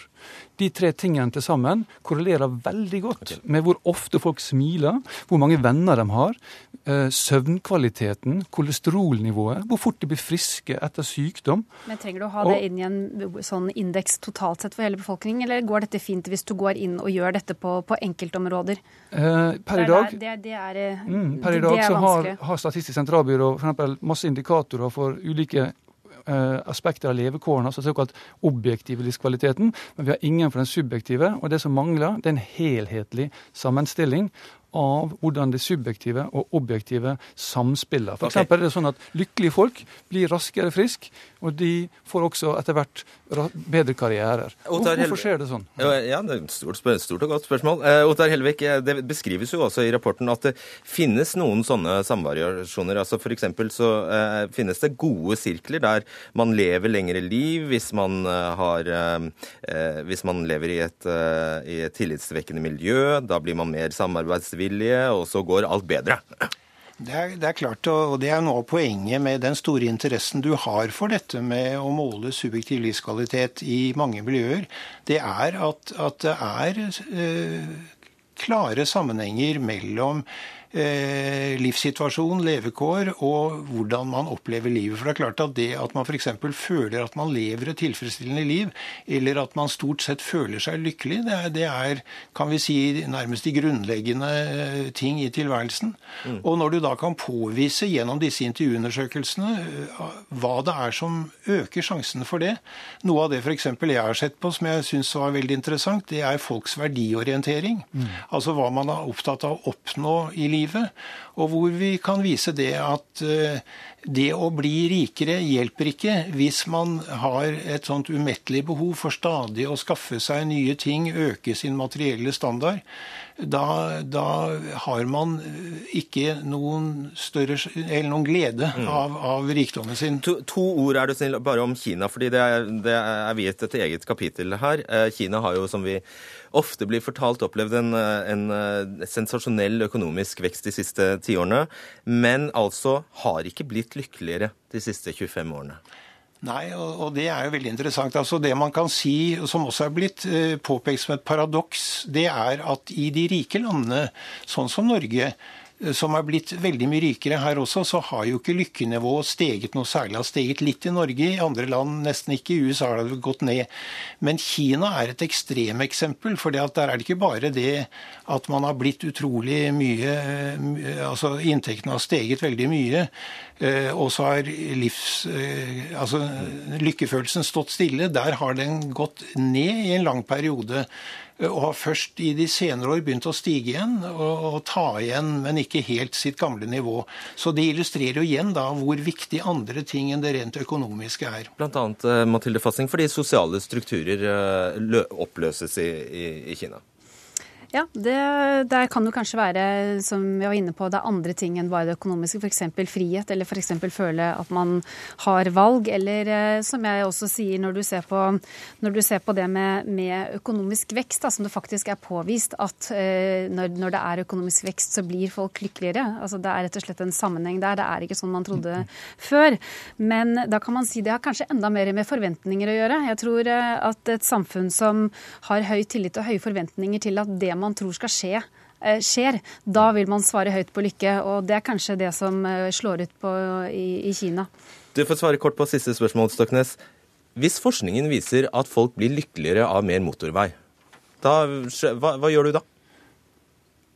De tre tingene til sammen korrelerer veldig godt med hvor ofte folk smiler, hvor mange venner de har, eh, søvnkvaliteten, kolesterolnivået, hvor fort de blir friske etter sykdom. Men Trenger du å ha og, det inn i en sånn indeks totalt sett for hele befolkningen, eller går dette fint hvis du går inn og gjør dette på, på enkeltområder? Eh, per i dag, det, det er, eh, mm, per i dag så har, har Statistisk sentralbyrå for masse indikatorer for ulike eh, aspekter av levekårene, altså såkalt objektive livskvaliteten, men vi har ingen for den subjektive. Og det som mangler, det er en helhetlig sammenstilling av hvordan det subjektive og objektive samspiller. For eksempel er det sånn at lykkelige folk blir raskere friske, og de får også etter hvert bedre karrierer. Hvorfor, Ottar Hvorfor skjer det sånn? Ja, det er et stort, stort og godt spørsmål. Eh, Ottar Helvik, eh, det beskrives jo også i rapporten at det finnes noen sånne samvariasjoner. Altså for så eh, finnes det gode sirkler der man lever lengre liv hvis man, eh, har, eh, eh, hvis man lever i et, eh, i et tillitsvekkende miljø. Da blir man mer samarbeidsvillige, og så går alt bedre. Det er, det er klart, og det er noe av poenget med den store interessen du har for dette med å måle subjektiv livskvalitet i mange miljøer. Det er at, at det er øh, klare sammenhenger mellom livssituasjon, levekår og hvordan man opplever livet. For det er klart at det at man f.eks. føler at man lever et tilfredsstillende liv, eller at man stort sett føler seg lykkelig, det er, det er kan vi si, nærmest de grunnleggende eh, ting i tilværelsen. Og når du da kan påvise gjennom disse intervjuundersøkelsene eh, hva det er som øker sjansene for det Noe av det f.eks. jeg har sett på som jeg syns var veldig interessant, det er folks verdiorientering. Altså hva man er opptatt av å oppnå i livet. Og hvor vi kan vise det at eh, det å bli rikere hjelper ikke hvis man har et sånt umettelig behov for stadig å skaffe seg nye ting, øke sin materielle standard. Da, da har man ikke noen, større, eller noen glede av, av rikdommen sin. To, to ord er du snill bare om Kina, fordi det er, det er viet et eget kapittel her. Eh, Kina har jo, som vi ofte blir fortalt, opplevd en, eh, en eh, sensasjonell økonomisk vekst de siste tiårene, men altså har ikke blitt lykkeligere de siste 25 årene. Nei, og, det er jo veldig interessant. Altså Det man kan si, som også er blitt eh, påpekt som et paradoks, det er at i de rike landene, sånn som Norge, som er blitt veldig mye rikere her også, så har jo ikke lykkenivået steget noe særlig. Har steget litt i Norge, i andre land nesten ikke. I USA har det gått ned. Men Kina er et ekstremeksempel. For der er det ikke bare det at man har blitt utrolig mye eh, Altså inntektene har steget veldig mye. eh, Og så har livs... eh, Altså lykkefølelsen stått stille. Der har den gått ned i en lang periode. Eh, Og har først i de senere år begynt å stige igjen og, og ta igjen, men ikke helt sitt gamle nivå. Så det illustrerer jo igjen da hvor viktig andre ting enn det rent økonomiske er. Blant annet eh, Mathilde Fassing, fordi sosiale strukturer eh, oppløses i, i, i Kina. Ja, det, det kan jo kanskje være, som vi var inne på, det er andre ting enn bare det økonomiske. F.eks. frihet, eller f.eks. føle at man har valg. Eller eh, som jeg også sier, når du ser på, du ser på det med, med økonomisk vekst, da, som det faktisk er påvist at eh, når, når det er økonomisk vekst, så blir folk lykkeligere. Altså Det er rett og slett en sammenheng der. Det er ikke sånn man trodde før. Men da kan man si det har kanskje enda mer med forventninger å gjøre. Jeg tror eh, at et samfunn som har høy tillit og høye forventninger til at det man tror skal skje, eh, skjer, da vil man svare høyt på lykke. Og det er kanskje det som eh, slår ut på, i, i Kina. Du får svare kort på siste spørsmål, Stoknes. Hvis forskningen viser at folk blir lykkeligere av mer motorvei, da, hva, hva gjør du da?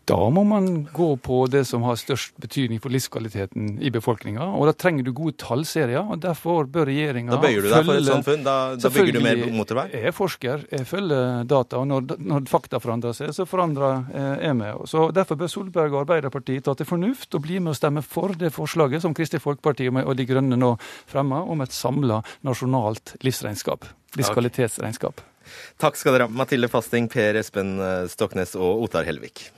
Da må man gå på det som har størst betydning for livskvaliteten i befolkninga. Og da trenger du gode tallserier, og derfor bør regjeringa Da bøyer du deg for et samfunn? Da, da bygger du mer motorvei? Jeg er forsker, jeg følger data, og når, når fakta forandrer seg, så forandrer eh, jeg meg. Så Derfor bør Solberg og Arbeiderpartiet ta til fornuft og bli med å stemme for det forslaget som Kristelig Folkeparti og De Grønne nå fremmer, om et samla nasjonalt livsregnskap. Livskvalitetsregnskap. Takk skal dere ha, Mathilde Fasting, Per Espen eh, Stoknes og Otar Helvik.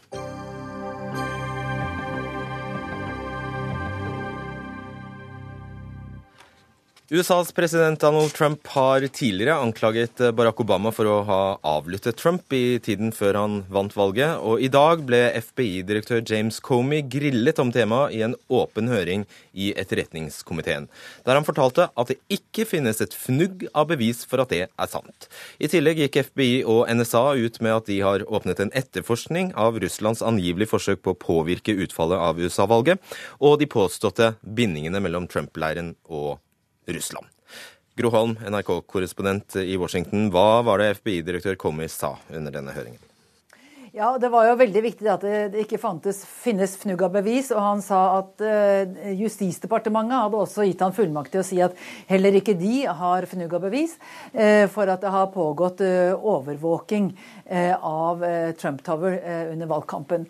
USAs president Donald Trump har tidligere anklaget Barack Obama for å ha avlyttet Trump i tiden før han vant valget, og i dag ble FBI-direktør James Comey grillet om temaet i en åpen høring i Etterretningskomiteen, der han fortalte at det ikke finnes et fnugg av bevis for at det er sant. I tillegg gikk FBI og NSA ut med at de har åpnet en etterforskning av Russlands angivelige forsøk på å påvirke utfallet av USA-valget, og de påståtte bindingene mellom Trump-leiren og Russland. Gro Holm, NRK-korrespondent i Washington. Hva var det FBI-direktør Comey sa under denne høringen? Ja, Det var jo veldig viktig at det ikke fantes, finnes fnugg av bevis. Og han sa at uh, Justisdepartementet hadde også gitt han fullmakt til å si at heller ikke de har fnugg av bevis uh, for at det har pågått uh, overvåking av Trump Tower under valgkampen.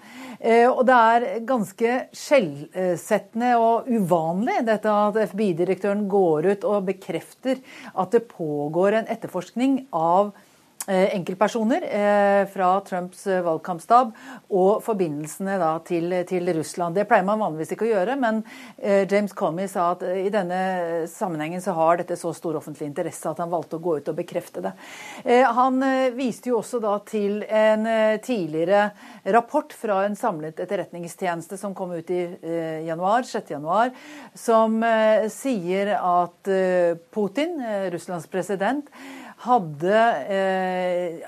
og det er ganske skjellsettende og uvanlig dette at FBI-direktøren går ut og bekrefter at det pågår en etterforskning av Eh, enkeltpersoner eh, fra Trumps eh, valgkampstab og forbindelsene til, til, Russland. Det pleier man vanligvis ikke å gjøre, men James Comey sa at i denne sammenhengen så har dette så stor offentlig interesse at han valgte å gå ut og bekrefte det. Han viste jo også da til en tidligere rapport fra en samlet etterretningstjeneste som kom ut i januar, 6. januar, som sier at Putin, Russlands president, hadde eh,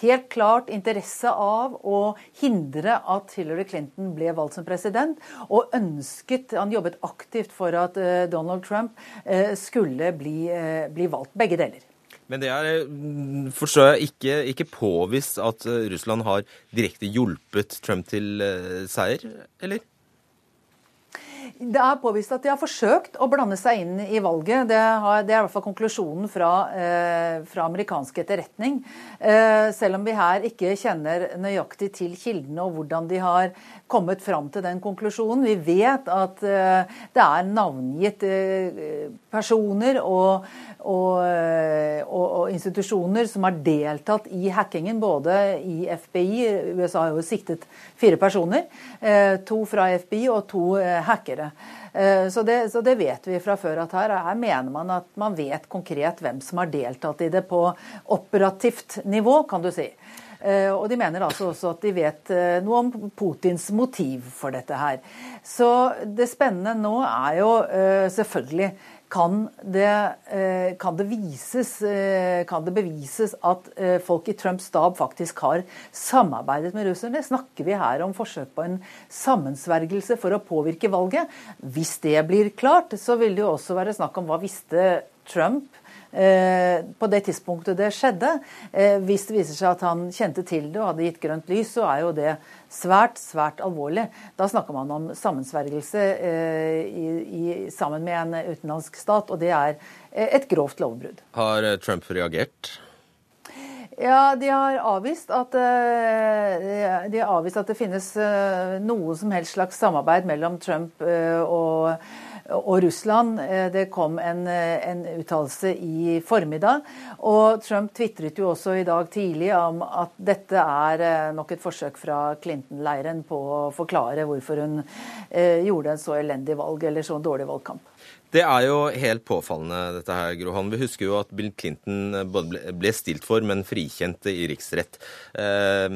helt klart interesse av å hindre at Hillary Clinton ble valgt som president, og ønsket Han jobbet aktivt for at eh, Donald Trump eh, skulle bli, eh, bli valgt. Begge deler. Men det er, mm, forstår jeg, ikke, ikke påvist at eh, Russland har direkte hjulpet Trump til eh, seier, eller? Det er påvist at de har forsøkt å blande seg inn i valget. Det, har, det er i hvert fall konklusjonen fra, eh, fra amerikansk etterretning. Eh, selv om vi her ikke kjenner nøyaktig til kildene og hvordan de har kommet fram til den konklusjonen. Vi vet at eh, det er navngitt eh, personer og, og, eh, og, og, institusjoner som har deltatt i hackingen, både i FBI USA har jo siktet fire personer. To fra FBI og to hackere. Så det, så det, vet vi fra før at her, her mener man at man vet konkret hvem som har deltatt i det på operativt nivå, kan du si. Eh, og de mener altså også at de vet eh, noe om Putins motiv for dette her. Så det spennende nå er jo eh, selvfølgelig kan det, kan det, vises, kan det bevises at folk i Trumps stab faktisk har samarbeidet med russerne? Snakker vi her om forsøk på en sammensvergelse for å påvirke valget? Hvis det blir klart, så vil det jo også være snakk om hva visste Trump Eh, på det tidspunktet det skjedde. Eh, hvis det viser seg at han kjente til det og hadde gitt grønt lys, så er jo det svært, svært alvorlig. Da snakker man om sammensvergelse eh, i, i, sammen med en utenlandsk stat, og det er et grovt lovbrudd. Har Trump reagert? Ja, de har avvist at, de har avvist at det finnes noe som helst slags samarbeid mellom Trump og og Russland. Eh, det kom en, eh, en uttalelse i formiddag. Og Trump tvitret jo også i dag tidlig om at dette er eh, nok et forsøk fra Clinton-leiren på å forklare hvorfor hun gjorde en så elendig valg, eller så dårlig valgkamp. Det er jo helt påfallende, dette her, Grohan. Vi husker jo at Bill Clinton både ble stilt for, men frikjent i riksrett. Eh,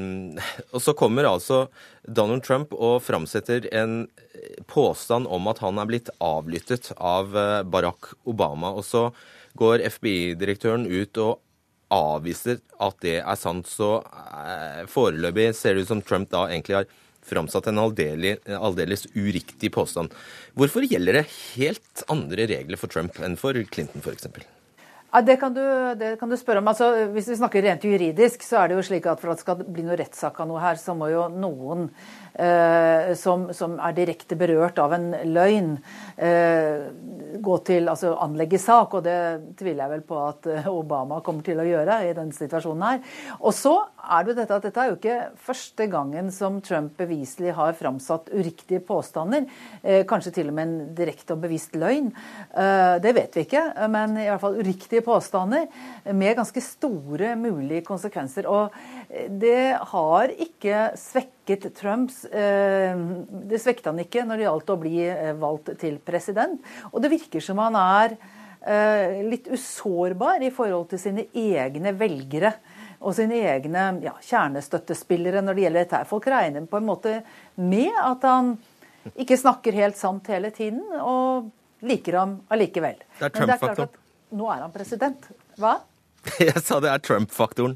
og så kommer altså Donald Trump og framsetter en påstand om at han er blitt avlyttet av eh, Barack Obama. Og så går FBI-direktøren ut og avviser at det er sant. Så eh, foreløpig ser det ut som Trump da egentlig har framsatt en aldeles uriktig påstand. Hvorfor gjelder det helt andre regler for Trump enn for Clinton f.eks.? Ja, det kan, du, det kan, du, spørre om. Altså, hvis vi snakker rent juridisk, så er det jo slik at for at det skal bli noe rettssak av noe her, så må jo noen som, som, er direkte berørt av en løgn, eh, gå til, altså anlegge sak. Og det tviler jeg vel på at eh, Obama kommer til å gjøre i denne situasjonen her. Og så er det dette at dette er jo ikke første gangen som Trump beviselig har framsatt uriktige påstander. Eh, kanskje til og med en direkte og bevisst løgn. Eh, det vet vi ikke, men i hvert fall uriktige påstander med ganske store mulige konsekvenser. Og det har ikke svekket Trumps eh, Det svekket han ikke når det gjaldt å bli eh, valgt til president. Og det virker som han er eh, litt usårbar i forhold til sine egne velgere og sine egne ja, kjernestøttespillere når det gjelder dette. Folk regner på en måte med at han ikke snakker helt sant hele tiden, og liker ham allikevel. Det er Trump-faktoren. Nå er han president. Hva? Jeg sa det er Trump-faktoren.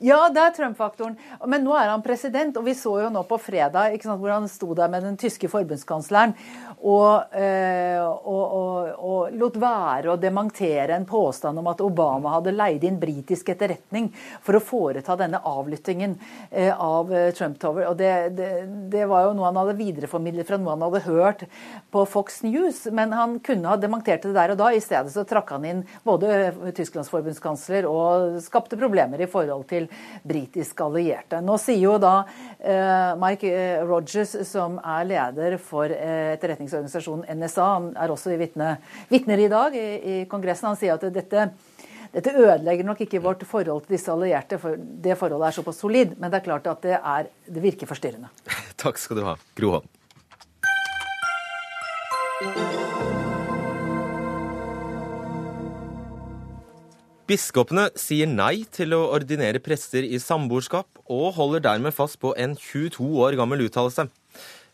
Ja, det er Trump-faktoren. Men nå er han president, og vi så jo nå på fredag sant, hvor han sto der med den tyske forbundskansleren og, øh, og, og, og, lot være å dementere en påstand om at Obama hadde leid inn britisk etterretning for å foreta denne avlyttingen øh, av eh, Trump Tower. Og det, det, det, var jo noe han hadde videreformidlet fra noe han hadde hørt på Fox News. Men han kunne ha dementert det der og da. I stedet så trakk han inn både Tysklands forbundskansler og skapte problemer i forhold til britiske allierte. Nå sier jo da uh, Mike Rogers, som er leder for uh, etterretningsorganisasjonen NSA, han er også vitne, vitner i dag i, i Kongressen, han sier at dette dette ødelegger nok ikke vårt forhold til disse allierte, for det forholdet er såpass solid. Men det er klart at det, er, det virker forstyrrende. Takk skal du ha, Gro Holm. Biskopene sier nei til å ordinere prester i samboerskap, og holder dermed fast på en 22 år gammel uttalelse.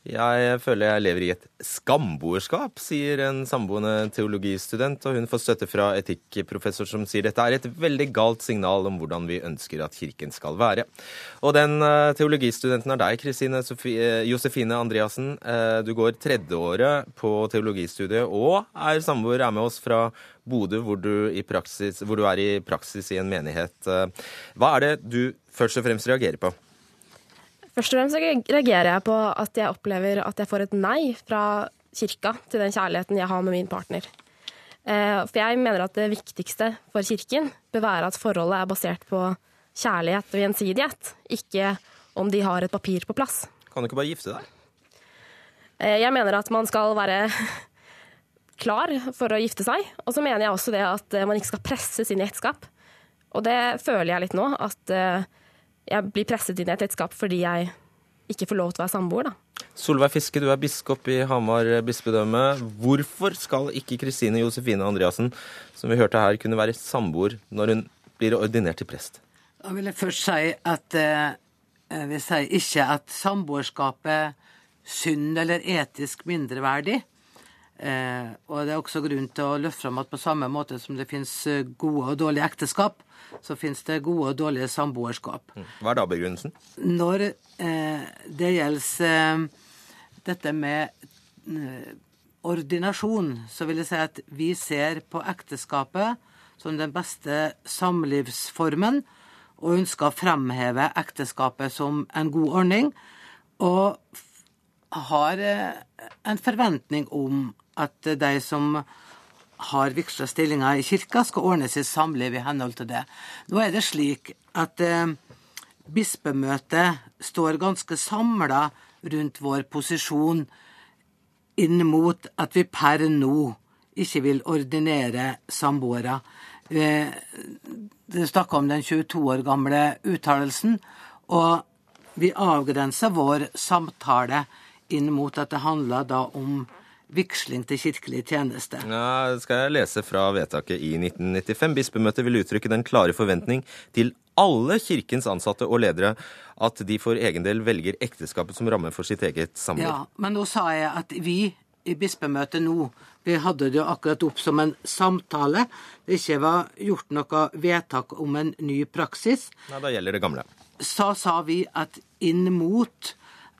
Jeg føler jeg lever i et skamboerskap, sier en samboende teologistudent, og hun får støtte fra etikkprofessor som sier dette er et veldig galt signal om hvordan vi ønsker at kirken skal være. Og den eh, teologistudenten er deg, Kristine eh, Josefine Andreassen. Eh, du går tredjeåret på teologistudiet og er samboer, er med oss fra Bodø, hvor du, hvor du er i praksis i en menighet. Hva er det du først og fremst reagerer på? Først og fremst reagerer jeg på at jeg opplever at jeg får et nei fra kirka til den kjærligheten jeg har med min partner. Eh, for jeg mener at det viktigste for kirken bør være at forholdet er basert på kjærlighet og gjensidighet, ikke om de har et papir på plass. Kan du ikke bare gifte deg? Eh, jeg mener at man skal være klar for å gifte seg. Og så mener jeg også det at man ikke skal presses inn i ekteskap. Og det føler jeg litt nå, at eh, jeg blir presset inn i et ekteskap fordi jeg ikke får lov til å være samboer, da. Solveig Fiske, du er biskop i Hamar bispedømme. Hvorfor skal ikke Kristine Josefine Andreassen, som vi hørte her, kunne være samboer når hun blir ordinert til prest? Da vil jeg først si at jeg vi sier ikke at samboerskapet er synd eller etisk mindreverdig. Eh, og det er også grunn til å løfte fram at på samme måte som det finnes gode og dårlige ekteskap, så finnes det gode og dårlige samboerskap. Mm. Hva er da begrunnelsen? Når eh, det gjelder eh, dette med eh, ordinasjon, så vil jeg si at vi ser på ekteskapet som den beste samlivsformen, og ønsker å fremheve ekteskapet som en god ordning. Og har eh, en forventning om at de som har vigsla stillinger i kirka, skal ordne sitt samliv i henhold til det. Nå er det slik at eh, bispemøtet står ganske samla rundt vår posisjon inn mot at vi per nå ikke vil ordinere samboere. Eh, det snakka om den 22 år gamle uttalelsen, og vi avgrenser vår samtale inn mot at det handler da om vigsling til kirkelig tjeneste. Ja, det skal jeg lese fra vedtaket i 1995. Bispemøtet vil uttrykke den klare forventning til alle kirkens ansatte og ledere at de for egen del velger ekteskapet som ramme for sitt eget samliv. Ja, men nå sa jeg at vi i bispemøtet nå vi hadde det jo akkurat opp som en samtale. Det ikke var gjort noe vedtak om en ny praksis. Nei, Da gjelder det gamle. Så sa vi at inn mot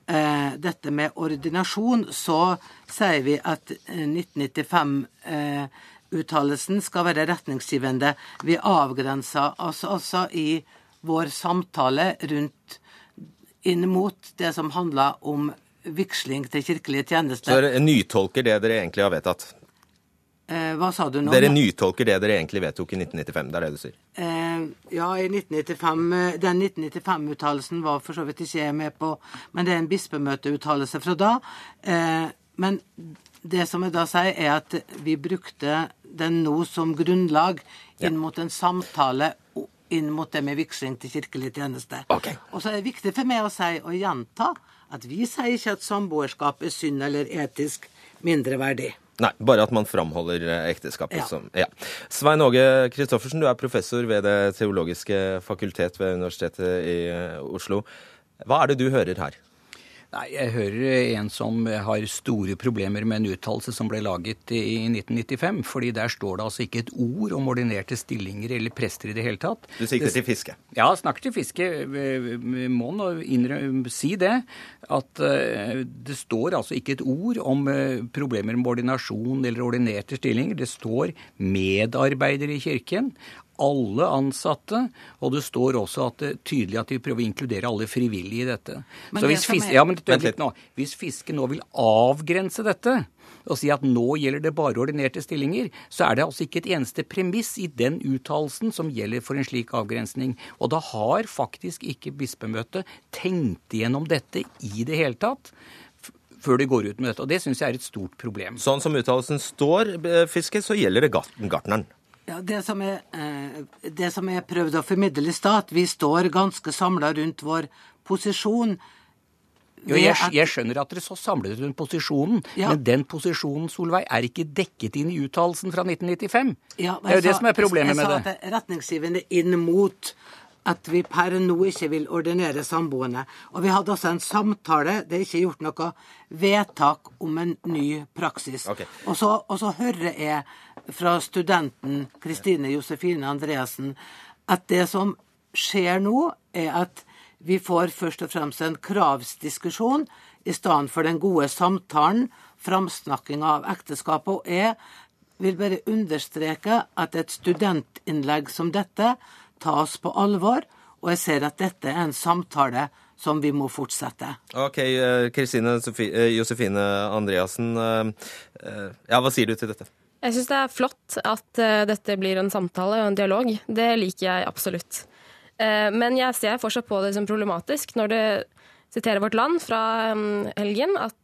dette med ordinasjon, så sier vi at 1995-uttalelsen eh, skal være retningsgivende. Vi avgrenser oss altså i vår samtale rundt inn mot det som handler om vigsling til kirkelige tjenester. Så dere nytolker det dere egentlig har vedtatt? Eh, hva sa du nå? Dere nytolker det dere egentlig vedtok i 1995, det er det du sier? Eh, ja, i 1995, eh, den 1995-uttalelsen var for så vidt ikke jeg med på, men det er en bispemøteuttalelse fra da. Men det som jeg da sier, er at vi brukte den nå som grunnlag inn mot en samtale inn mot det med vigsling til kirkelig tjeneste. Okay. Og så er det viktig for meg å si og gjenta at vi sier ikke at samboerskap er synd eller etisk mindreverdig. Nei, bare at man framholder eh, ekteskapet ja. som ja. Svein Åge Christoffersen, du er professor ved Det teologiske fakultet ved Universitetet i eh, Oslo. Hva er det du hører her? Nei, Jeg hører en som har store problemer med en uttalelse som ble laget i 1995. fordi der står det altså ikke et ord om ordinerte stillinger eller prester i det hele tatt. Du sikter til Fiske? Ja, snakker til Fiske. Må nå si det. At eh, det står altså ikke et ord om eh, problemer med ordinasjon eller ordinerte stillinger. Det står medarbeidere i kirken alle ansatte, og det står også at det er tydelig at de prøver å inkludere alle frivillige i dette. Men Så hvis, fiske, ja, men nå, hvis Fiske nå vil avgrense dette og si at nå gjelder det bare ordinerte stillinger, så er det altså ikke et eneste premiss i den uttalelsen som gjelder for en slik avgrensning. Og da har faktisk ikke bispemøtet tenkt igjennom dette i det hele tatt før de går ut med dette. Og det syns jeg er et stort problem. Sånn som uttalelsen står, eh, Fiske, så gjelder det gartneren. Ja, det som, er, eh, det som jeg prøvde å formidle i stad, at vi står ganske samla rundt vår posisjon. Jo, jeg, jeg, skjønner at dere så samlet rundt posisjonen, ja. men den posisjonen Solveig, er ikke dekket inn i uttalelsen fra 1995. Ja, det er jo det som er problemet med det. Jeg sa at retningsgivende inn mot at vi per nå ikke vil ordinere samboende. Og vi hadde også en samtale, det er ikke gjort noe vedtak om en ny praksis. Okay. Og, så, og, så, hører jeg fra studenten Kristine Josefine Andreassen at det som skjer nå, er at vi får først og fremst en kravsdiskusjon i stedet for den gode samtalen, framsnakkinga av ekteskapet. Og jeg vil bare understreke at et studentinnlegg som dette tas på alvor, og jeg ser at dette er en samtale som vi må fortsette. Ok, eh, Kristine eh, Josefine Andreassen, eh, ja, hva sier du til dette? Jeg syns det er flott at dette blir en samtale og en dialog. Det liker jeg absolutt. Men jeg ser fortsatt på det som problematisk når det siterer Vårt Land fra helgen at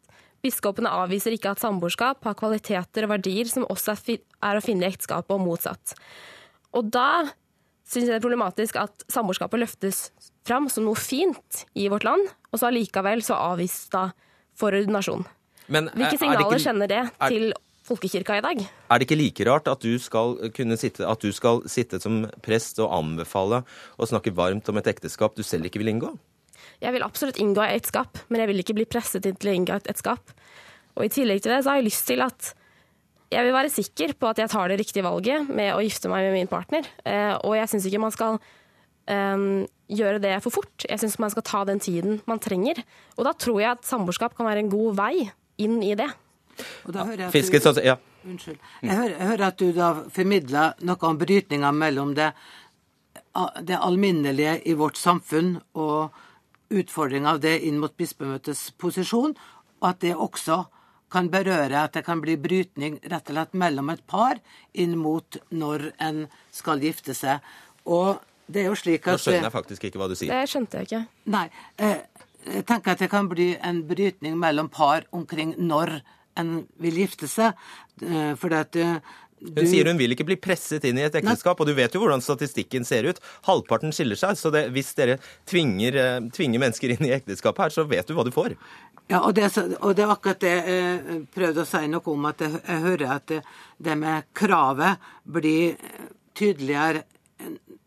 biskopene avviser ikke at samboerskap har kvaliteter og verdier som også er å finne i ekteskapet, og motsatt. Og da syns jeg det er problematisk at samboerskapet løftes fram som noe fint i vårt land, og så allikevel så avvist da for ordinasjon. Hvilke signaler ikke, kjenner det til folkekirka i dag? Er det ikke like rart at du skal kunne sitte, at du skal sitte som prest og anbefale og snakke varmt om et ekteskap du selv ikke vil inngå? Jeg vil absolutt inngå et ekteskap, men jeg vil ikke bli presset til å inngå et ekteskap. Og i tillegg til det så har jeg lyst til at jeg vil være sikker på at jeg tar det riktige valget med å gifte meg med min partner. Eh, og jeg syns ikke man skal um, gjøre det for fort. Jeg syns man skal ta den tiden man trenger. Og da tror jeg at samboerskap kan være en god vei inn i det. Fisket, du, ja. Unnskyld. Jeg hører, jeg hører, at du da formidler noe om brytninga mellom det, det alminnelige i vårt samfunn og utfordringa av det inn mot bispemøtets posisjon, og at det også kan berøre at det kan bli brytning rett og slett mellom et par inn mot når en skal gifte seg. Og det er jo slik at Nå skjønner jeg faktisk ikke hva du sier. Det skjønte jeg ikke. Nei. Eh, jeg tenker at det kan bli en brytning mellom par omkring når en vil gifte seg. Eh, for at eh, du... Hun sier hun vil ikke bli presset inn i et ekteskap, og du vet jo hvordan statistikken ser ut. Halvparten skiller seg, så det, hvis dere tvinger, tvinger, mennesker inn i ekteskapet her, så vet du hva du får. Ja, og det, og det, var akkurat det jeg prøvde å si noe om, at jeg, jeg hører at det, det, med kravet blir tydeligere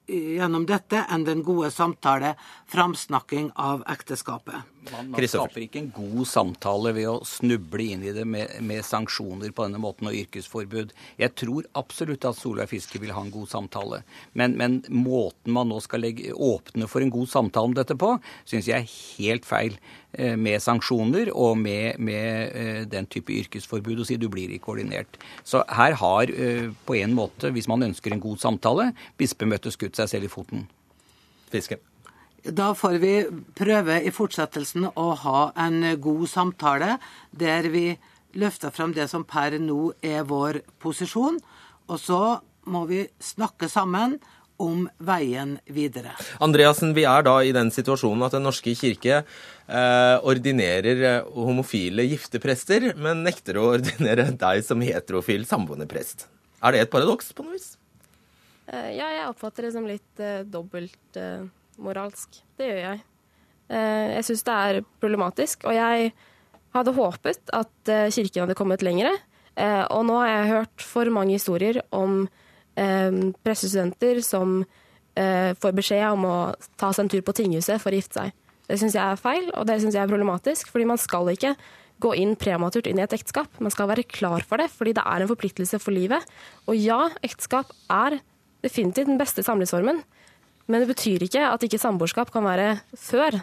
gjennom dette enn den gode samtale, framsnakking av ekteskapet. Man, man skaper ikke en god samtale ved å snuble inn i det med, med, sanksjoner på denne måten og yrkesforbud. Jeg tror absolutt at Solveig Fiske vil ha en god samtale. Men, men måten man nå skal legge, åpne for en god samtale om dette på, syns jeg er helt feil. Eh, med sanksjoner og med, med eh, den type yrkesforbud og si du blir ikke ordinert. Så her har eh, på en måte, hvis man ønsker en god samtale, bispemøtet skutt seg selv i foten. Fiske. Da får vi prøve i fortsettelsen å ha en god samtale der vi løfter fram det som per nå er vår posisjon. Og så må vi snakke sammen om veien videre. Andreassen, vi er da i den situasjonen at Den norske kirke eh, ordinerer homofile homofile gifteprester, men nekter å ordinere deg som heterofil samboende prest. Er det et paradoks på noe vis? Eh, ja, jeg oppfatter det som litt eh, dobbelt uh, moralsk. Det gjør jeg. Eh, jeg syns det er problematisk. Og jeg hadde håpet at eh, Kirken hadde kommet lengre. Eh, og nå har jeg hørt for mange historier om pressestudenter som får beskjed om å ta seg en tur på tinghuset for å gifte seg. Det syns jeg er feil, og det syns jeg er problematisk. fordi man skal ikke gå inn prematurt inn i et ekteskap. Man skal være klar for det, fordi det er en forpliktelse for livet. Og ja, ekteskap er definitivt den beste samlivsformen. Men det betyr ikke at ikke samboerskap kan være før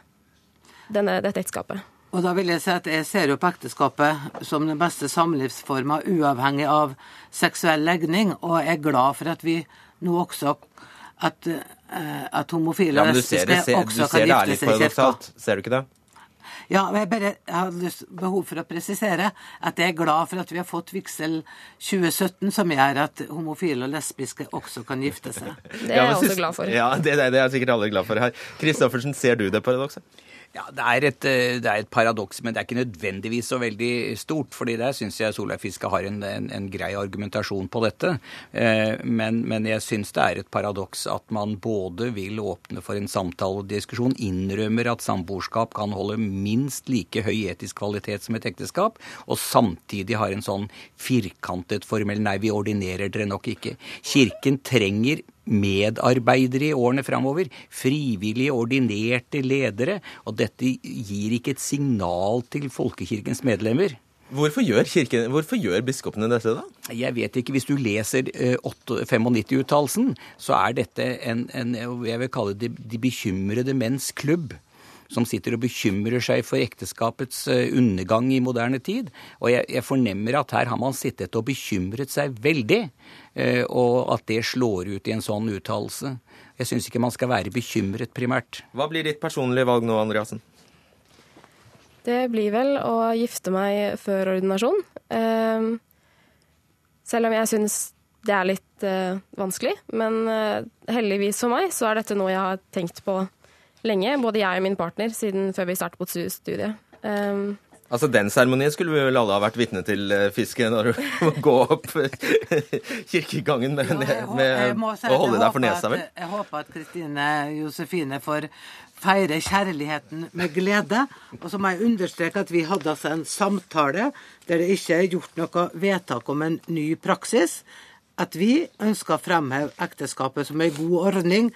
denne, dette ekteskapet. Og da vil jeg si at jeg ser jo på ekteskapet som den beste samlivsforma, uavhengig av seksuell legning, og jeg er glad for at vi nå også at, eh, at homofile Ja, og men du ser også ser kan det gifte seg i kirka. Ser du ikke det? Ja, men jeg bare jeg har lyst, behov for å presisere at jeg er glad for at vi har fått vigsel 2017, som gjør at homofile og lesbiske også kan gifte seg. Det er jeg også glad for. Ja, det, det, det er sikkert alle glad for her. Kristoffersen, ser du det paradokset? Ja, det er, et, eh, det er et paradoks, men det er ikke nødvendigvis så veldig stort. fordi der syns jeg Solveig Fiske har en, en, en, grei argumentasjon på dette. Eh, men, men, jeg syns det er et paradoks at man både vil åpne for en samtale og diskusjon, innrømmer at samboerskap kan holde minst like høy etisk kvalitet som et ekteskap, og samtidig har en sånn firkantet formel nei, vi ordinerer dere nok ikke. Kirken trenger medarbeidere i årene framover. Frivillige, ordinerte ledere. Og dette gir ikke et signal til folkekirkens medlemmer. Hvorfor gjør, kirken, hvorfor gjør biskopene dette, da? Jeg vet ikke. Hvis du leser eh, 95-uttalelsen, så er dette en, en, jeg vil kalle det de bekymrede menns klubb som sitter og bekymrer seg for ekteskapets eh, undergang i moderne tid. Og jeg, jeg, fornemmer at her har man sittet og bekymret seg veldig, eh, og at det slår ut i en sånn uttalelse. Jeg syns ikke man skal være bekymret primært. Hva blir ditt personlige valg nå, Andreassen? Det blir vel å gifte meg før ordinasjon. Eh, selv om jeg syns det er litt eh, vanskelig. Men heldigvis for meg så er dette noe jeg har tenkt på lenge, både jeg og min partner, siden før vi startet på studiet. Um, altså Den seremonien skulle vi vel alle ha vært vitne til, Fiske, når du må gå opp kirkegangen med, med, med, si å holde deg for nesa, vel? Jeg håper at Kristine Josefine får feire kjærligheten med glede. Og så må jeg understreke at vi hadde altså en samtale der det ikke er gjort noe vedtak om en ny praksis. At vi ønsker å fremheve ekteskapet som en god ordning,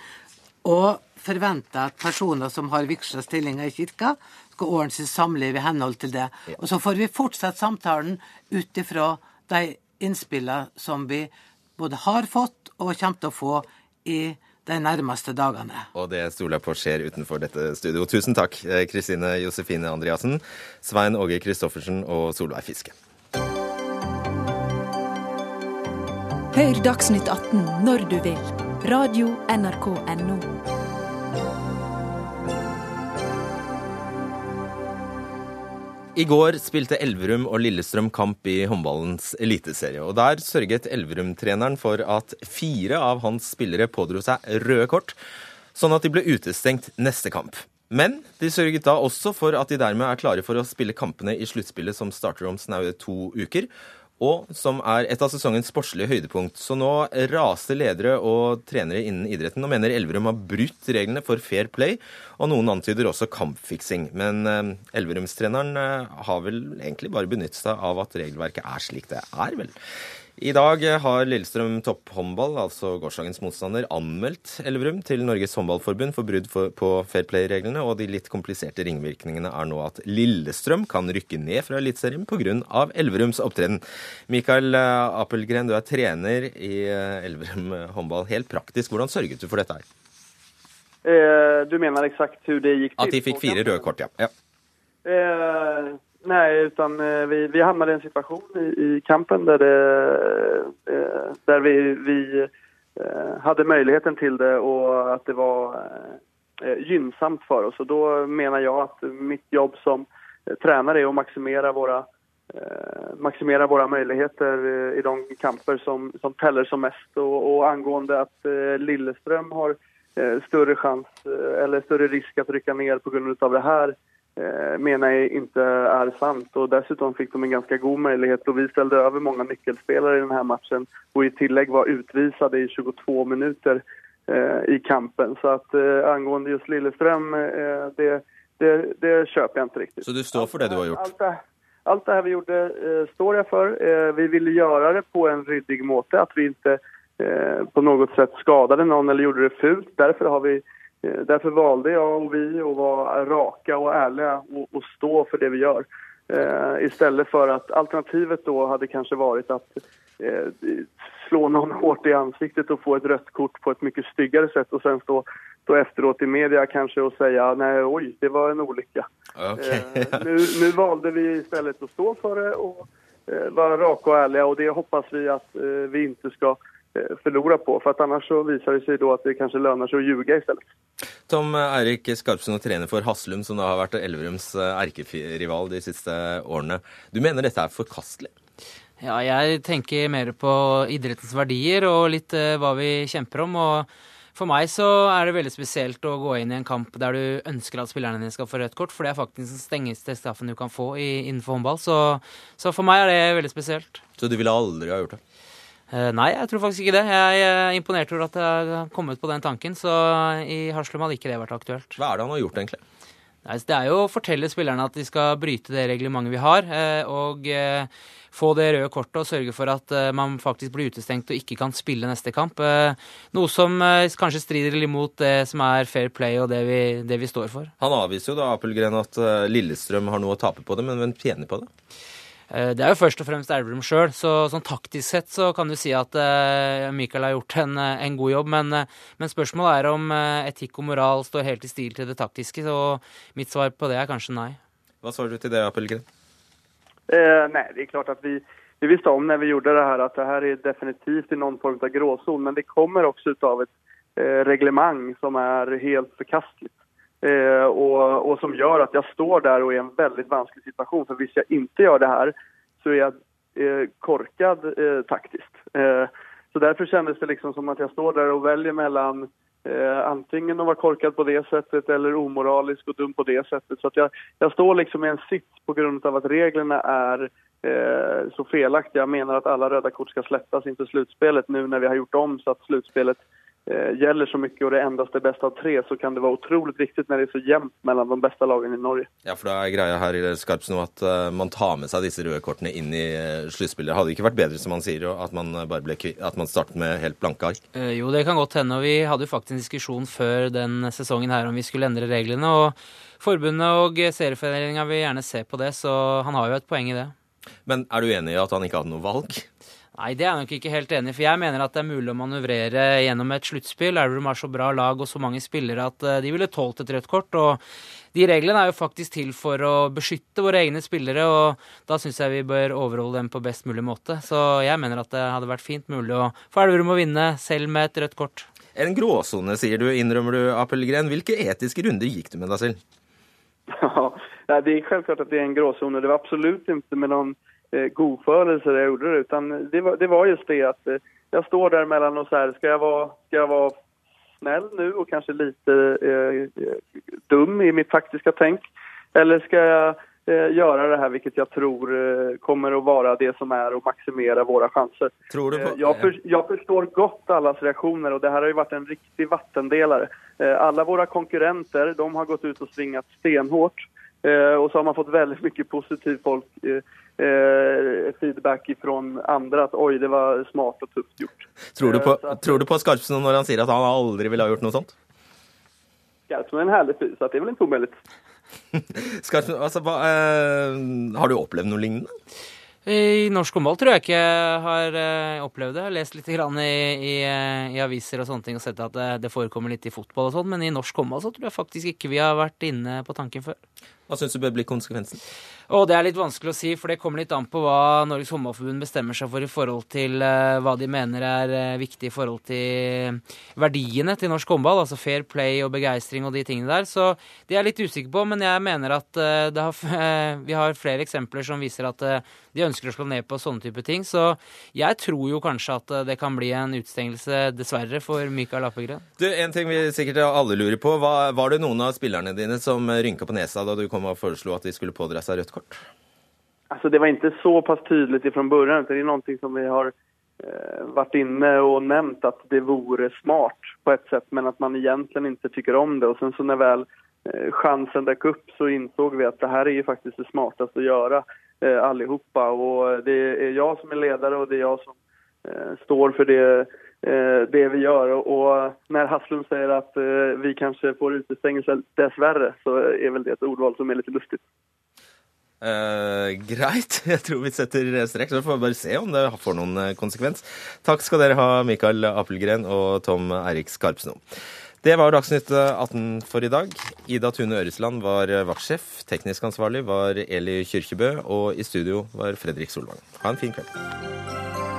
og forventer at personer som har vigsla stillinger i kirka, skal ordne sitt samliv i henhold til det. Og så får vi fortsette samtalen ut ifra de innspillene som vi både har fått og kommer til å få i de nærmeste dagene. Og det stoler jeg på skjer utenfor dette studio. Tusen takk, eh, Kristine Josefine Andreassen, Svein Åge Christoffersen og Solveig Fiske. Hør Dagsnytt 18 når du vil. Radio NRK NO. I går spilte Elverum og Lillestrøm kamp i håndballens eliteserie. og Der sørget Elverum-treneren for at fire av hans spillere pådro seg røde kort, sånn at de ble utestengt neste kamp. Men de sørget da også for at de dermed er klare for å spille kampene i sluttspillet som starter om snaue to uker, og som er et av sesongens sportslige høydepunkt. Så nå raser ledere og trenere innen idretten og mener Elverum har brutt reglene for fair play, og noen antyder også kampfiksing. Men eh, Elverumstreneren eh, har vel egentlig bare benyttet seg av at regelverket er slik det er, vel. I dag har Lillestrøm topphåndball, altså gårsdagens motstander, anmeldt Elverum til Norges håndballforbund for brudd på fair play-reglene, og de litt kompliserte ringvirkningene er nå at Lillestrøm kan rykke ned fra Eliteserien pga. Elverums opptreden. Mikael eh, Appelgren, du er trener i eh, Elverum håndball. Helt praktisk, hvordan sørget du for dette her? Eh, du mener eksakt hvordan det gikk til? At de fikk fire røde kort, ja. ja. Eh, nej, utan eh, vi, vi hamnade i en situation i, i kampen där, det, eh, där vi, vi eh, hade möjligheten till det och att det var gynnsamt för oss. Och då menar jag att mitt jobb som tränare är att maximera våra maximera våra möjligheter i de kamper som, som teller som mest. Och, och angående att Lilleström har större chans eller större risk att rycka ner på grund av det här menar jag inte är sant. Och dessutom fick de en ganska god möjlighet och vi ställde över många nyckelspelare i den här matchen och i tillägg var utvisade i 22 minuter eh, i kampen. Så att eh, angående just Lilleström, eh, det, det, det köper jag inte riktigt. Så du står for det du har gjort? Allt det, allt det här vi gjorde eh, står jag för. Eh, vi ville göra det på en ryddig måte, att vi inte eh, på något sätt skadade någon eller gjorde det fult. Därför har vi Eh, valgte valde og och vi å være rake og ærlige og, og, stå for det vi gjør. Eh, stedet for at alternativet da hadde kanskje vært att eh, slå noen hardt i ansiktet og få et rødt kort på et mye styggere sett, og så stå, stå efteråt i media kanskje og si nei, oi, det var en ulykke. Okay. Eh, nu, valgte valde vi stedet å stå for det og eh, være rake og ærlige, og det hoppas vi at eh, vi ikke skal eh, förlora på för att annars så visar det sig då att det kanske lönar sig att ljuga istället. Tom Eirik Skarpsund, trener for Haslum, som da har vært Elverums eh, erkerival de siste årene. Du mener dette er forkastelig? Ja, jeg tenker mer på idrettens verdier og litt hva vi kjemper om. og for meg så er det veldig spesielt å gå inn i en kamp der du ønsker at spillerne dine skal få rødt kort, for det er faktisk den strengeste straffen du kan få i, innenfor håndball. Så, så, for meg er det veldig spesielt. Så du ville aldri ha gjort det? Uh, nei, jeg tror faktisk ikke det. Jeg er imponert over at jeg har kommet på den tanken, så i Haslum hadde ikke det vært aktuelt. Hva er det han har gjort, egentlig? Det er jo å fortelle spillerne at de skal bryte det reglementet vi har, og få det røde kortet og sørge for at man faktisk blir utestengt og ikke kan spille neste kamp. Noe som kanskje strider litt mot det som er fair play og det vi, det vi står for. Han avviser jo da Apelgren at Lillestrøm har noe å tape på det, men hvem tjener på det? Det er jo først og fremst Elverum sjøl, så sånn taktisk sett så kan du si at uh, Michael har gjort en, en god jobb. Men, men, spørsmålet er om etikk og moral står helt i stil til det taktiske. Så mitt svar på det er kanskje nei. Hva svarer du til det, Appelgren? Eh, nei, det er klart at vi, vi visste om når vi gjorde det her at det her er definitivt i noen form av gråzon. Men det kommer også ut av et eh, reglement som er helt förkastligt. Eh, og, og, som gjør at jeg står der og er i en veldig vanskelig situasjon. For hvis jeg ikke gjør det her, så er jeg eh, korket eh, taktisk. Eh, så Derfor kjennes det liksom som at jeg står der og velger mellom eh, antingen å være korket på det settet eller omoralisk og dum på det settet. Så jeg, jeg, står liksom i en sits på at av er är så felaktiga. Jeg mener at alle røde kort skal ska inn til slutspelet nu når vi har gjort om så at slutspelet eh, gäller så mye og det endast er best av tre, så kan det være utrolig viktig når det er så jevnt mellom de beste lagene i Norge. Ja, for da er greia her i Skarps nå at uh, man tar med seg disse røde kortene inn i uh, sluttspillet. Hadde det ikke vært bedre, som han sier, at man, bare ble, at man startet med helt blanke ark? Jo, det kan godt hende. og Vi hadde jo faktisk en diskusjon før den sesongen her om vi skulle endre reglene. og Forbundet og Serieforeninga vil gjerne se på det, så han har jo et poeng i det. Men er du enig i at han ikke hadde noe valg? Nei, det er jeg nok ikke helt enig i. For jeg mener at det er mulig å manøvrere gjennom et sluttspill. Elverum har så bra lag og så mange spillere at de ville tålt et rødt kort. Og de reglene er jo faktisk til for å beskytte våre egne spillere, og da syns jeg vi bør overholde dem på best mulig måte. Så jeg mener at det hadde vært fint mulig å få Elverum å vinne, selv med et rødt kort. En gråsone, sier du, innrømmer du, Appelgren. Hvilke etiske runder gikk du med deg selv? Ja, det er selvklart at det er en gråsone. det var absolutt ikke med någon eh, godförelse jag gjorde det utan det var, det var just det att jeg jag står där mellan och så här, ska jag vara, ska jag vara snäll nu och kanske lite eh, dum i mitt faktiska tänk eller ska jag eh, göra det här vilket jag tror eh, kommer att vara det som är å maximera våra chanser. Tror du på... jag, för, jag förstår gott allas reaktioner och det här har ju varit en riktig vattendelare. Eh, alla våra konkurrenter, de har gått ut och svingat stenhårt och så har man fått väldigt mycket positiv folk eh, feedback fra andre at oi, det var smart og tufft gjort. Tror du på, att, tror du på Skarpsen når han sier at han aldri ville ha gjort noe sånt? Skarpsen er en herlig fyr, så det er vel ikke umulig. Skarpsen, altså, hva, eh, har du opplevd noe lignende? I norsk håndball tror jeg ikke jeg har uh, opplevd det. Jeg har lest litt grann i, i, i, aviser og sånne ting og sett at det, det forekommer litt i fotball og sånn, men i norsk håndball så tror jeg faktisk ikke vi har vært inne på tanken før. Hva syns du bør bli konsekvensen? Og Det er litt vanskelig å si, for det kommer litt an på hva Norges Håndballforbund bestemmer seg for i forhold til uh, hva de mener er uh, viktig i forhold til verdiene til norsk håndball, altså fair play og begeistring og de tingene der. Så de er litt usikre på, men jeg mener at uh, har, vi har flere eksempler som viser at de ønsker å slå ned på sånne type ting. Så jeg tror jo kanskje at det kan bli en utestengelse, dessverre, for Mikael Appelgren. Du, En ting vi sikkert alle lurer på. Var, var det noen av spillerne dine som rynka på nesa da du kom og foreslo at de skulle pådra seg rødt kort? Alltså det var ikke så pass fra början, det er noe som vi har eh, vært inne og nämnt at det vore smart på ett sätt, men at man egentlig ikke tycker om det. Och sen så när väl eh, chansen dök upp så insåg vi at det här är ju faktiskt det smartaste å gjøre eh, allihopa. Och det er jeg som er ledare og det er jeg som eh, står for det eh, det vi gjør. Og, og når Haslum sier at eh, vi kanskje får utestengelse, dessverre, så er vel det et ordvalg som er litt lustig. Eh, greit, jeg tror vi setter strek. Så får vi bare se om det får noen eh, konsekvens. Takk skal dere ha, Mikael Apelgren og Tom Eirik Skarpsno. Det var Dagsnytt 18 for i dag. Ida Tune Øresland var vaktsjef. Teknisk ansvarlig var Eli Kyrkjebø. Og i studio var Fredrik Solvang. Ha en fin kveld.